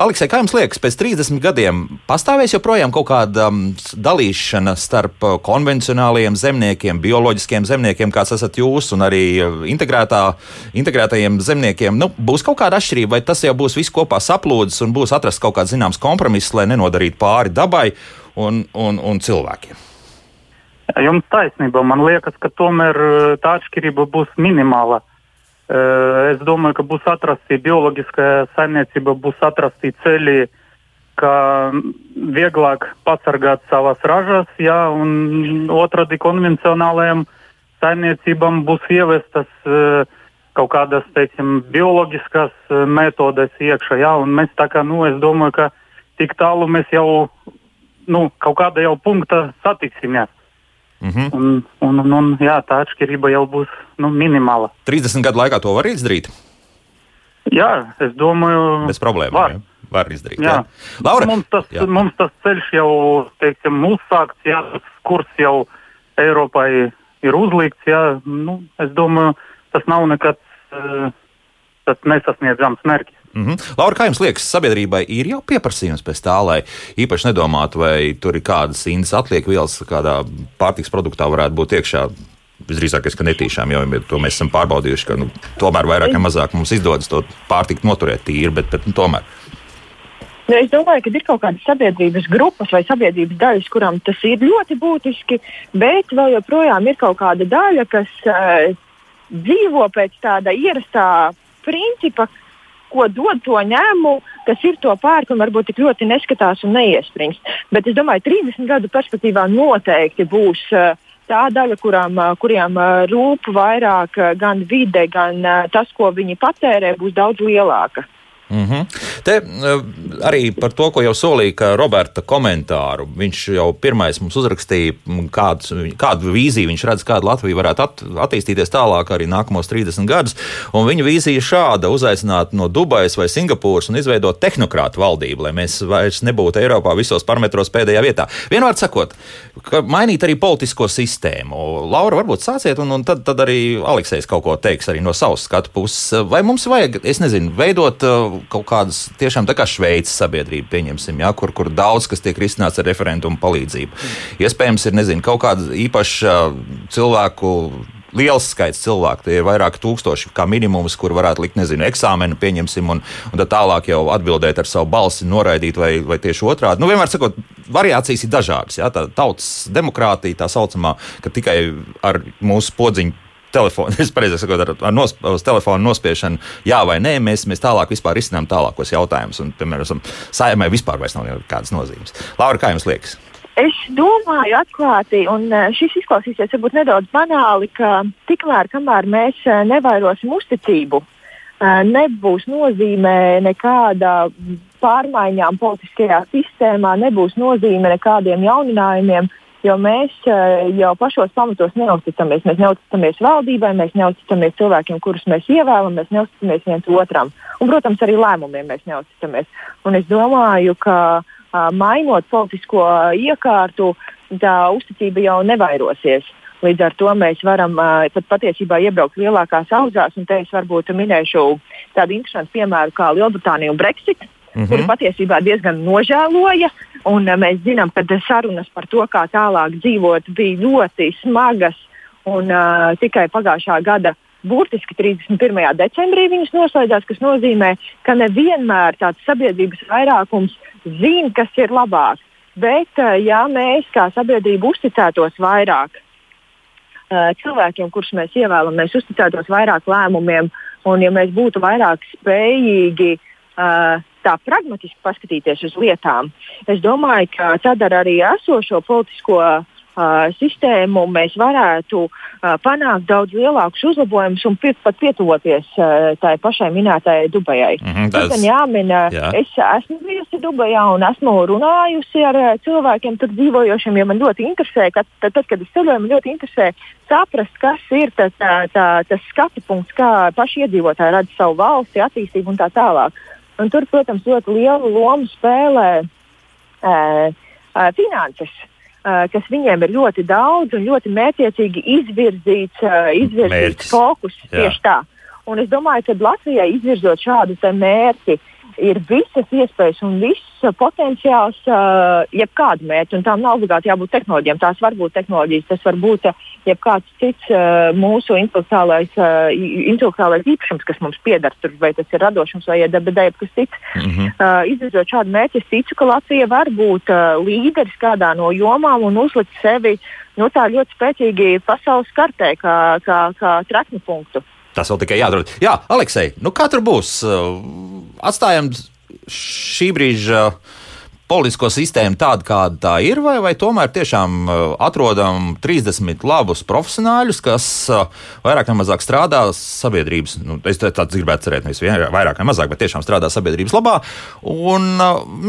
Aleksē, kā jums liekas, pēc 30 gadiem pastāvēs joprojām kaut kāda um, dalīšana starp uh, konvencionāliem zemniekiem, bioloģiskiem zemniekiem, kāds esat jūs, un arī uh, integrētajiem zemniekiem? Nu, būs kaut kāda atšķirība, vai tas jau būs viss kopā saplūdis un būs atrasts kaut kāds zināms kompromiss, lai nenodarītu pāri dabai un, un, un cilvēkiem? Jums taisnība. Man liekas, ka tomēr eh, tā atšķirība būs minimāla. Eh, es domāju, ka būs atrasti bioloģiskā saimniecība, būs atrasti ceļi, kā vieglāk pasargāt savas ražas, jā, un otrādi konvencionālajām saimniecībām būs ievestas uh, kaut kādas, teiksim, bioloģiskas metodes iekšā, jā, un mēs tā kā, nu, es domāju, ka tik tālu mēs jau, nu, kaut kāda jau punkta satiksimies. -hmm. un, un, un, un, jā, tā atšķirība jau būs nu, minimāla. 30 gadu laikā to var izdarīt? Jā, es domāju, bez problēmām. Var. Jā. Var izdarīt. Jā. Jā. Laura, mums, tas, jā. mums tas ceļš jau teiksim, uzsākts, jā, kurs jau Eiropai ir uzlikts. Jā, nu, es domāju, tas nav nekāds uh, nesasniedzams mērķis. Mm -hmm. Laura, kā jums liekas, sabiedrībai ir jau pieprasījums pēc tā, lai īpaši nedomātu, vai tur ir kādas indas atliek vielas, kādā pārtiks produktā varētu būt iekšā? Visdrīzākais, ka netīšām jau to mēs esam pārbaudījuši, ka nu, tomēr vairāk vai mazāk mums izdodas to pārtiku noturēt tīri, bet, bet nu, tomēr. Nu, es domāju, ka ir kaut kādas sabiedrības grupas vai sabiedrības daļas, kurām tas ir ļoti būtiski, bet vēl joprojām ir kaut kāda daļa, kas uh, dzīvo pēc tāda ierastā principa, ko dod to ņēmu, kas ir to pērk un varbūt tik ļoti neskatās un neiespringst. Bet es domāju, 30 gadu perspektīvā noteikti būs. Uh, tā daļa, kurām, uh, kuriem uh, rūp vairāk gan vide, gan tas, ko viņi patērē, būs daudz lielāka. Mm -hmm. Te arī par to, ko jau solīja, ka Roberta komentāru. Viņš jau pirmais mums uzrakstīja, kāds, kādu vīziju viņš redz, kāda Latvija varētu at, attīstīties tālāk arī nākamos 30 gadus. Un viņa vīzija šāda - uzaicināt no Dubajas vai Singapūras un izveidot tehnokrātu valdību, lai mēs vairs nebūtu Eiropā visos parametros pēdējā vietā. Vienmēr sakot, mainīt arī politisko sistēmu. Laura, varbūt sāciet, un, un tad, tad arī Aleksējs kaut ko teiks arī no savas skatu puses. Vai mums vajag, es nezinu, veidot kaut kādas tiešām tā kā Šveices sabiedrība, pieņemsim, ja, kur, kur daudz kas tiek risināts ar referendumu palīdzību. Iespējams, ir nezinu, kaut kāda īpaša cilvēku liels skaits cilvēku. Tie ir vairāki tūkstoši, kā minimums, kur varētu likt, nezinu, eksāmenu, pieņemsim, un, un tad tālāk jau atbildēt ar savu balsi, noraidīt vai, vai tieši otrādi. Nu, vienmēr sakot, variācijas ir dažādas. Ja? Tā tautas demokrātija, tā saucamā, ka tikai ar mūsu podziņu telefonu, (laughs) es pareizi sakot, ar, ar nos, uz telefonu nospiešanu, jā vai nē, mēs, mēs tālāk vispār risinām tālākos jautājumus. Un, piemēram, saimē vispār vairs nav nekādas nozīmes. Laura, kā jums liekas? Es domāju, atklāti, un e, šis izklausīsies varbūt nedaudz banāli, ka tikmēr, kamēr mēs e, nevairosim uzticību, e, nebūs nozīme nekāda pārmaiņām politiskajā sistēmā, nebūs nozīme nekādiem jauninājumiem, jo mēs jau pašos pamatos neusticamies. Mēs neusticamies valdībai, mēs neusticamies cilvēkiem, kurus mēs ievēlam, mēs neusticamies viens otram. Un, protams, arī lēmumiem mēs neusticamies. Un es domāju, ka mainot politisko iekārtu, tā uzticība jau nevairosies. Līdz ar to mēs varam pat patiesībā iebraukt lielākās auzās, un te es varbūt minēšu tādu interesantu piemēru kā Lielbritānija un Brexit. Mm -hmm. kuru patiesībā diezgan nožēloja. Un, uh, mēs zinām, ka sarunas par to, kā tālāk dzīvot, bija ļoti smagas. Un, uh, tikai pagājušā gada burtiski 31. decembrī viņas noslēdzās, kas nozīmē, ka nevienmēr tāds sabiedrības vairākums zina, kas ir labāk. Bet, eh, ja mēs kā sabiedrība uzticētos vairāk uh, cilvēkiem, kurus mēs ievēlam, mēs uzticētos vairāk lēmumiem, un ja mēs būtu vairāk spējīgi uh, tā pragmatiski paskatīties uz lietām, es domāju, ka tad ar arī esošo politisko uh, uh, sistēmu mēs varētu uh, panākt daudz lielākus uzlabojumus un pie, pat pietuvoties uh, tai pašai minētajai Dubajai. Mm -hmm, tas... Jāmin, jā. es esmu bijusi Dubajā un esmu runājusi ar uh, cilvēkiem tur dzīvojošiem, jo man ļoti interesē, ka tad, tad kad es ceļoju, man ļoti interesē saprast, kas ir tas, tā, tā, tas skatu punkts, kā paši iedzīvotāji redz savu valsti, attīstību un tā tālāk. Un tur, protams, ļoti lielu lomu spēlē uh, uh, finanses. Uh, kas viņiem ir ļoti daudz un ļoti mērķiecīgi izvirzīts, uh, izvirzīts Mērķis. fokus Jā. tieši tā. Un es domāju, ka Latvijai izvirzot šādu mērķi, ir visas iespējas un viss potenciāls, uh, jebkāda mērķa. Tām nav obligāti jābūt tehnoloģijām. Tās var būt tehnoloģijas, tas var būt uh, jebkāds cits uh, mūsu intelektuālais, uh, intelektuālais īpašums, kas mums pieder, tur, vai tas ir radošums vai debedē, kas cits. Mm -hmm. uh, izvirzot šādu mērķi, es ticu, ka Latvija var būt uh, līderis kādā no jomām un uzlikt sevi nu, ļoti spēcīgi pasaules kartē, kā, kā, kā traknu punktu. Tas vēl tikai jādara. Jā, Aleksei, nu kā tur būs? Atstājam šī brīža politisko sistēmu tādu, kāda tā ir, vai, vai tomēr tiešām atrodam 30 labus profesionāļus, kas vairāk vai mazāk strādā sabiedrības, nu, es tāds gribētu cerēt, nevis vairāk vai mazāk, bet tiešām strādā sabiedrības labā un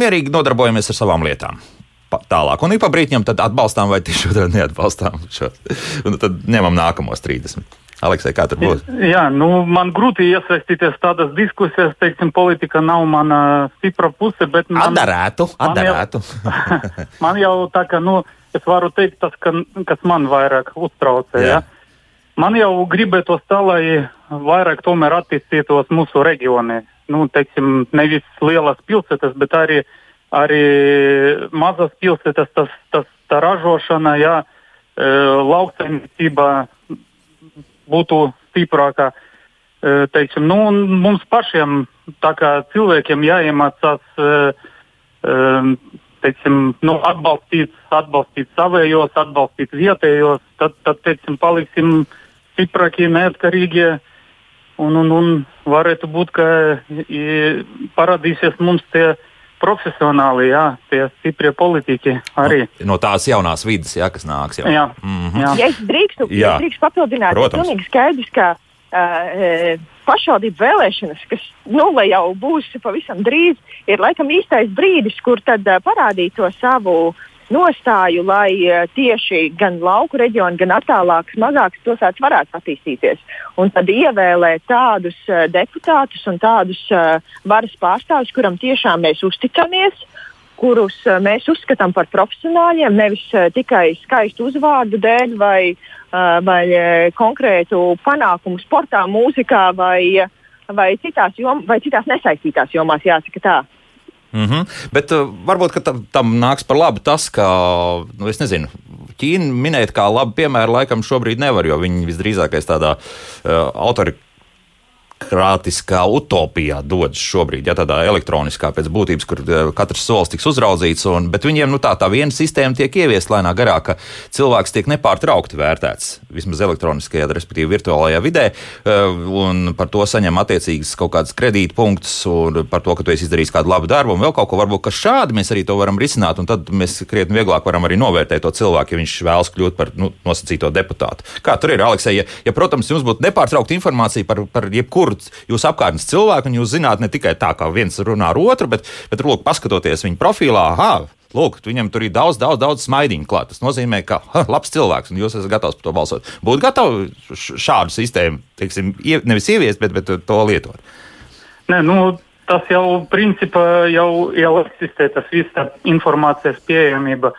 mierīgi nodarbojamies ar savām lietām tālāk. Un ik pa brīdim atbalstām vai tieši otrādi (laughs) neatbalstām. Šo. Un tad ņemam nākamos 30. Aleksei, kā tur būs? Jā, nu, man grūti iesaistīties tādās diskusijās, teiksim, politika nav mana stipra puse, bet man. Atdarētu, atdarētu. Man jau, (laughs) man jau tā kā, nu, es varu teikt tas, ka, kas man vairāk uztraucē. Ja? Man jau gribētos tā, lai vairāk tomēr attīstītos mūsu reģioni. Nu, teiksim, nevis lielas pilsētas, bet arī, arī mazas pilsētas, tas, tas tā ražošana, jā, e, lauksaimniecība būtu stiprāka. E, teiksim, nu, mums pašiem, kā cilvēkiem, jāiemācās e, e, teiksim, nu, atbalstīt, atbalstīt savējos, atbalstīt vietējos, tad, tad teiksim, paliksim stiprākie, neatkarīgie. Un, un, un varētu būt, ka parādīsies mums tie profesionāli, jā, tie stiprie politiķi arī. No, no tās jaunās vidas, jā, kas nāks jau. Jā, mm -hmm. jā. Ja es drīkstu, jā. Ja drīkstu papildināt, ir pilnīgi skaidrs, ka uh, pašvaldību vēlēšanas, kas nu, jau būs pavisam drīz, ir laikam īstais brīdis, kur tad uh, parādīt to savu nostāju, lai uh, tieši gan lauku reģioni, gan attālākas, mazākas pilsētas varētu attīstīties. Un tad ievēlēt tādus uh, deputātus un tādus uh, varas pārstāvjus, kuram tiešām mēs uzticamies. Kurus mēs uzskatām par profesionāļiem, nevis tikai skaistu uzvārdu dēļ vai, vai konkrētu panākumu sportā, mūzikā vai vai citās, jom, vai citās nesaistītās jomās, jāsaka tā. Mm -hmm. Bet uh, varbūt tam, tam nāks par labu tas, ka, nu, es nezinu, Ķīna minēt kā labu piemēru laikam šobrīd nevar, jo viņi visdrīzākais tādā uh, autoritātē demokrātiskā utopijā dodas šobrīd, ja tādā elektroniskā pēc būtības, kur eh, katrs solis tiks uzraudzīts. Un, bet viņiem nu, tā, tā viena sistēma tiek ieviesta lēnā garā, ka cilvēks tiek nepārtraukti vērtēts vismaz elektroniskajā, respektīvi virtuālajā vidē, eh, un par to saņem attiecīgas kaut kādas kredītpunktus, un par to, ka tu esi izdarījis kādu labu darbu, un vēl kaut ko varbūt, ka šādi mēs arī to varam risināt, un tad mēs krietni vieglāk varam arī novērtēt to cilvēku, ja viņš vēlas kļūt par nu, nosacīto deputātu. Kā tur ir, Aleksei? Ja, ja, protams, jums būtu nepārtraukta informācija par, par jebkuru jebkuru jūsu apkārtnes cilvēku, un jūs zināt ne tikai tā, kā viens runā ar otru, bet, bet lūk, paskatoties viņa profilā, aha, Lūk, viņam tur ir daudz, daudz, daudz smaidiņu klāt. Tas nozīmē, ka ha, labs cilvēks, un jūs esat gatavs par to balsot. Būtu gatavi šādu sistēmu, teiksim, nevis ieviest, bet, bet to lietot. Nē, nu, tas jau principā jau, jau eksistē, tas viss tā informācijas pieejamība.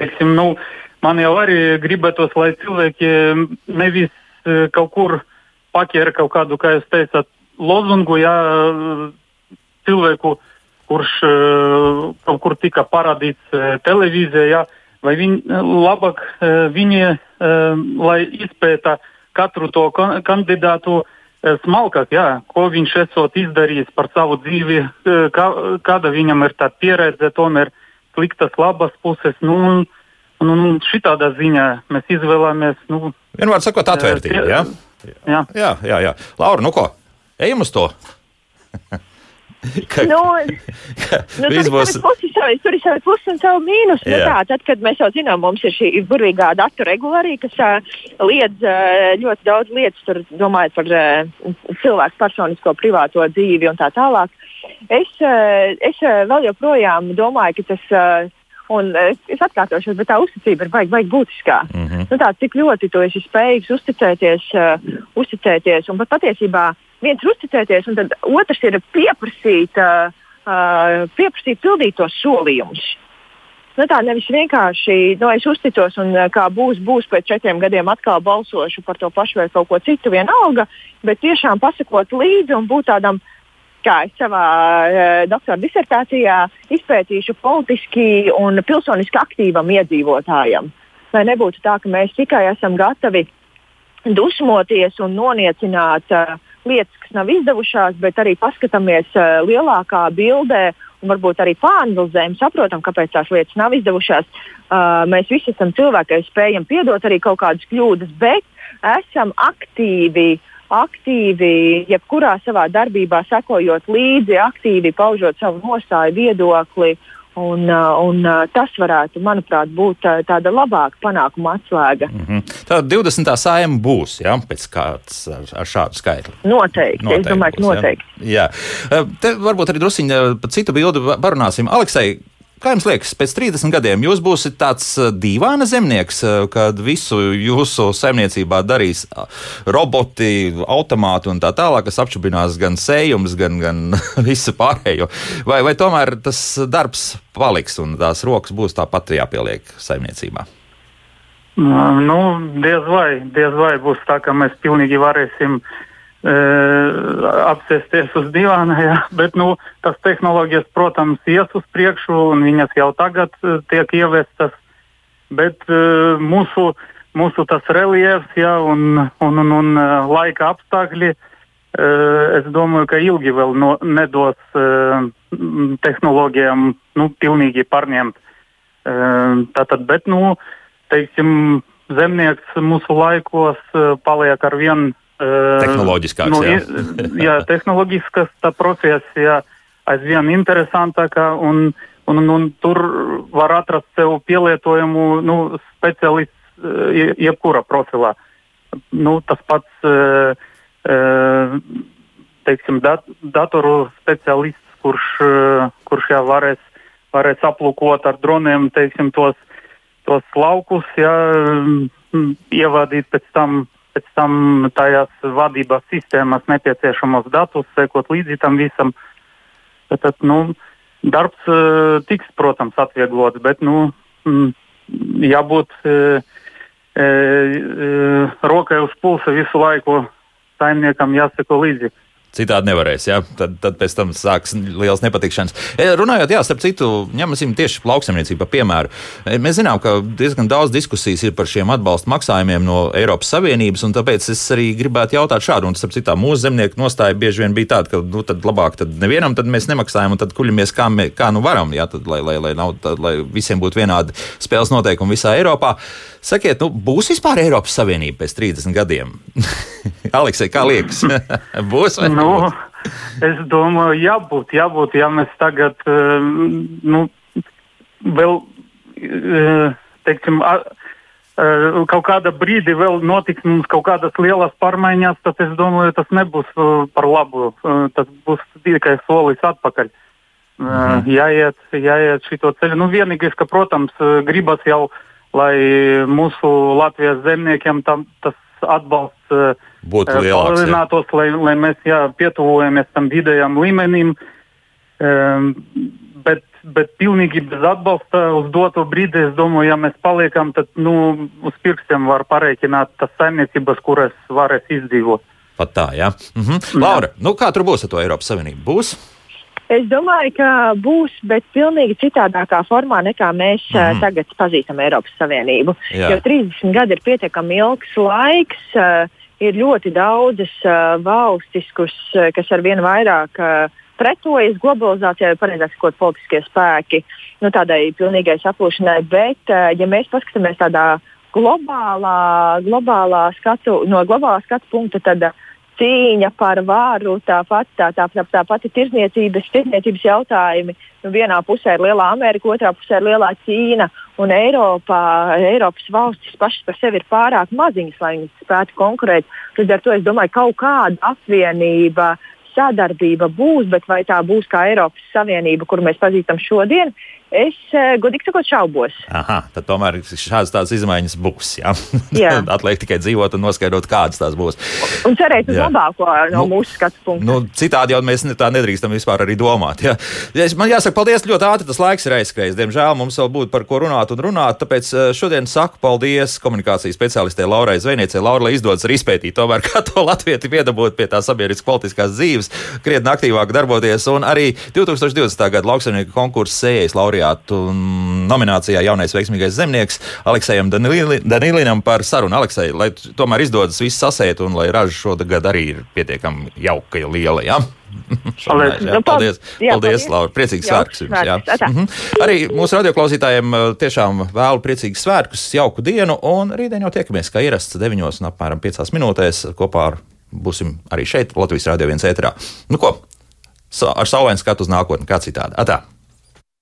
Teiksim, nu, man jau arī gribētos, lai cilvēki nevis e, kaut kur paķēra kaut kādu, kā jūs teicāt, lozungu, ja cilvēku, kurš uh, kaut kur tika parādīts uh, televīzijā, ja, vai viņi labāk viņi, lai izpēta katru to kandidātu smalkāk, jā, ko viņš esot izdarījis par savu dzīvi, kā, kāda viņam ir tā pieredze, tomēr sliktas, labas puses. Nu, un, un šitādā ziņā mēs izvēlamies. Nu, Vienmēr sakot, atvērtību. Jā. Jā, jā, jā. jā. Laura, nu ko? Ejam uz to! (laughs) ka, nu, ka nu, tur, būs... pusi, savi, tur ir savi plusi un savi mīnus. Nu, tā, tad, kad mēs jau zinām, mums ir šī burvīgā datu regulārija, kas uh, liedz uh, ļoti daudz lietas, tur, domājot par uh, cilvēku personisko privāto dzīvi un tā tālāk. Es, uh, es uh, vēl joprojām domāju, ka tas. Uh, Un es atkārtošos, bet tā uzticība ir baigi, baigi būtiskā. Mm -hmm. nu, tā, cik ļoti tu esi spējīgs uzticēties, uh, uzticēties. Un pat patiesībā viens ir uzticēties, un otrs ir pieprasīt, uh, uh, pieprasīt pildīt tos solījumus. Nu, tā nevis vienkārši, nu, es uzticos, un kā būs, būs pēc četriem gadiem atkal balsošu par to pašu vai kaut ko citu, vienalga, bet tiešām pasakot līdzi un būt tādam uh, kā es savā uh, doktora disertācijā izpētīšu politiski un pilsoniski aktīvam iedzīvotājam. Lai nebūtu tā, ka mēs tikai esam gatavi dusmoties un noniecināt uh, lietas, kas nav izdevušās, bet arī paskatāmies uh, lielākā bildē un varbūt arī pāranalizējam, saprotam, kāpēc tās lietas nav izdevušās. Uh, mēs visi esam cilvēki, spējam piedot arī kaut kādas kļūdas, bet esam aktīvi uh, aktīvi, jebkurā savā darbībā sekojot līdzi, aktīvi paužot savu nostāju, viedokli. Un, uh, un uh, tas varētu, manuprāt, būt uh, tāda labāka panākuma atslēga. Mm -hmm. Tā 20. sājuma būs, ja, pēc kāds ar, ar šādu skaitli. Noteikti, noteikti es domāju, ka noteikti. Jā. jā. Te varbūt arī drusciņi par citu bildi parunāsim. Aleksei, Kā jums liekas, pēc 30 gadiem jūs būsiet tāds uh, dīvaina zemnieks, uh, kad visu jūsu saimniecībā darīs uh, roboti, automāti un tā tālāk, kas apšubinās gan sējumus, gan, gan (laughs) visu pārējo? Vai, vai tomēr tas darbs paliks un tās rokas būs tāpat jāpieliek saimniecībā? Nu, diez vai, diez vai būs tā, ka mēs pilnīgi varēsim uh, apsēsties uz divāna, jā, bet nu, tas tehnoloģijas, protams, ies uz priekšu un viņas jau tagad tiek ievestas, bet uh, mūsu, mūsu tas reliefs jā, un, un, un, un laika apstākļi, uh, es domāju, ka ilgi vēl no, nedos uh, tehnoloģijām nu, pilnīgi pārņemt. Uh, tātad, bet, nu, teiksim, zemnieks mūsu laikos paliek ar vienu Tehnoloģiskāks. Nu, jā. jā, tehnoloģiskas tā profesija aizvien interesantāka un, un, un, un tur var atrast sev pielietojumu nu, speciālists jebkura profilā. Nu, tas pats teiksim, dat, datoru speciālists, kurš, kurš jā, varēs, varēs aplūkot ar droniem teiksim, tos, tos laukus, jā, ievadīt pēc tam pēc tam tajās vadības sistēmās nepieciešamos datus, sekot līdzi tam visam. Tad, nu, darbs uh, tiks, protams, atvieglots, bet nu, jābūt uh, uh, rokai uz pulsa visu laiku saimniekam jāseko līdzi. Citādi nevarēs. Ja? Tad, tad pēc tam sāks liels nepatikšanas. E, runājot, jā, starp citu, ņemsim tieši lauksaimniecību par piemēru. E, mēs zinām, ka diezgan daudz diskusijas ir par šiem atbalsta maksājumiem no Eiropas Savienības, un tāpēc es arī gribētu jautāt šādu. Un, starp citu, mūsu zemnieku nostāja bieži vien bija tāda, ka nu, tad labāk tad nevienam tad mēs nemaksājam, un tad kuļamies kā, mē, kā nu varam, ja? tad, lai, lai, lai, nav, tad, lai visiem būtu vienādi spēles noteikumi visā Eiropā. Sakiet, nu, būs vispār Eiropas Savienība pēc 30 gadiem? (laughs) Aleksei, kā liekas? (laughs) būs vai nu, (laughs) es domāju, jābūt, jābūt, ja mēs tagad, nu, vēl, teiksim, kaut kāda brīdi vēl notiks mums kaut kādas lielas pārmaiņas, tad es domāju, tas nebūs par labu. Tas būs tikai solis atpakaļ. Mhm. Jāiet, jāiet šito ceļu. Nu, vienīgais, ka, protams, gribas jau lai mūsu Latvijas zemniekiem tam, tas atbalsts būtu lielāks. Palielinātos, lai, lai mēs jā, pietuvojamies tam vidējam līmenim. Um, bet, bet pilnīgi bez atbalsta uz doto brīdi, es domāju, ja mēs paliekam, tad nu, uz pirkstiem var pareiķināt tas saimniecības, kuras varēs izdzīvot. Pat tā, jā. Mhm. Laura, jā. nu kā tur būs ar to Eiropas Savienību? Būs? Es domāju, ka būs, bet pilnīgi citādākā formā nekā mēs mm. tagad pazīstam Eiropas Savienību. Jā. Jo 30 gadi ir pietiekami ilgs laiks. Uh, ir ļoti daudzas uh, valstis, kus, uh, kas ar vien vairāk uh, pretojas globalizācijai, pareizāk sakot, politiskie spēki, nu, tādai pilnīgai saplūšanai. Bet, uh, ja mēs paskatāmies tādā globālā, globālā skatu, no globālā skatu punkta, tad uh, cīņa par varu, tāpat tā, tā, tā, tā pati tirzniecības, tirzniecības jautājumi. Nu, vienā pusē ir lielā Amerika, otrā pusē ir lielā Ķīna. Un Eiropā, Eiropas valstis pašas par sevi ir pārāk maziņas, lai viņas spētu konkurēt. Līdz ar to es domāju, ka kaut kāda apvienība, sadarbība būs, bet vai tā būs kā Eiropas Savienība, kuru mēs pazīstam šodien, Es, eh, godīgi sakot, šaubos. Aha, tad tomēr šādas tādas izmaiņas būs. Jā, jā. (laughs) atliek tikai dzīvot un noskaidrot, kādas tās būs. Un cerēt uz jā. labāko no nu, mūsu skatu punkta. Nu, citādi jau mēs tā nedrīkstam vispār arī domāt. Jā. Es, man jāsaka, paldies ļoti ātri. Tas laiks ir aizskrējis. Diemžēl mums vēl būtu par ko runāt un runāt. Tāpēc eh, šodien saku paldies komunikācijas speciālistē Laurai Zvejniecei. Laura, lai izdodas arī izpētīt, tomēr, (laughs) kā to Latviju piedabūt pie tā sabiedriskas politiskās dzīves, krietni aktīvāk darboties. Un arī 2020. gada lauksaimnieku konkursu sējas Laura laureātu nominācijā jaunais veiksmīgais zemnieks Aleksējam Danīlinam par sarunu. Aleksej, lai tomēr izdodas viss sasēt un lai raža šogad arī ir pietiekami jauka, liela. Ja? (laughs) Šodien, jā. Paldies, jā, paldies, Laura. Priecīgs svētkus jums. Jā. Mhm. Arī mūsu radioklausītājiem uh, tiešām vēlu priecīgus svētkus, jauku dienu, un rītdien jau tiekamies, kā ierasts, 9 un apmēram 5 minūtēs kopā ar būsim arī šeit, Latvijas Rādio 1 ēterā. Nu ko, ar saulainu skatu uz nākotni, kā citādi. Atā!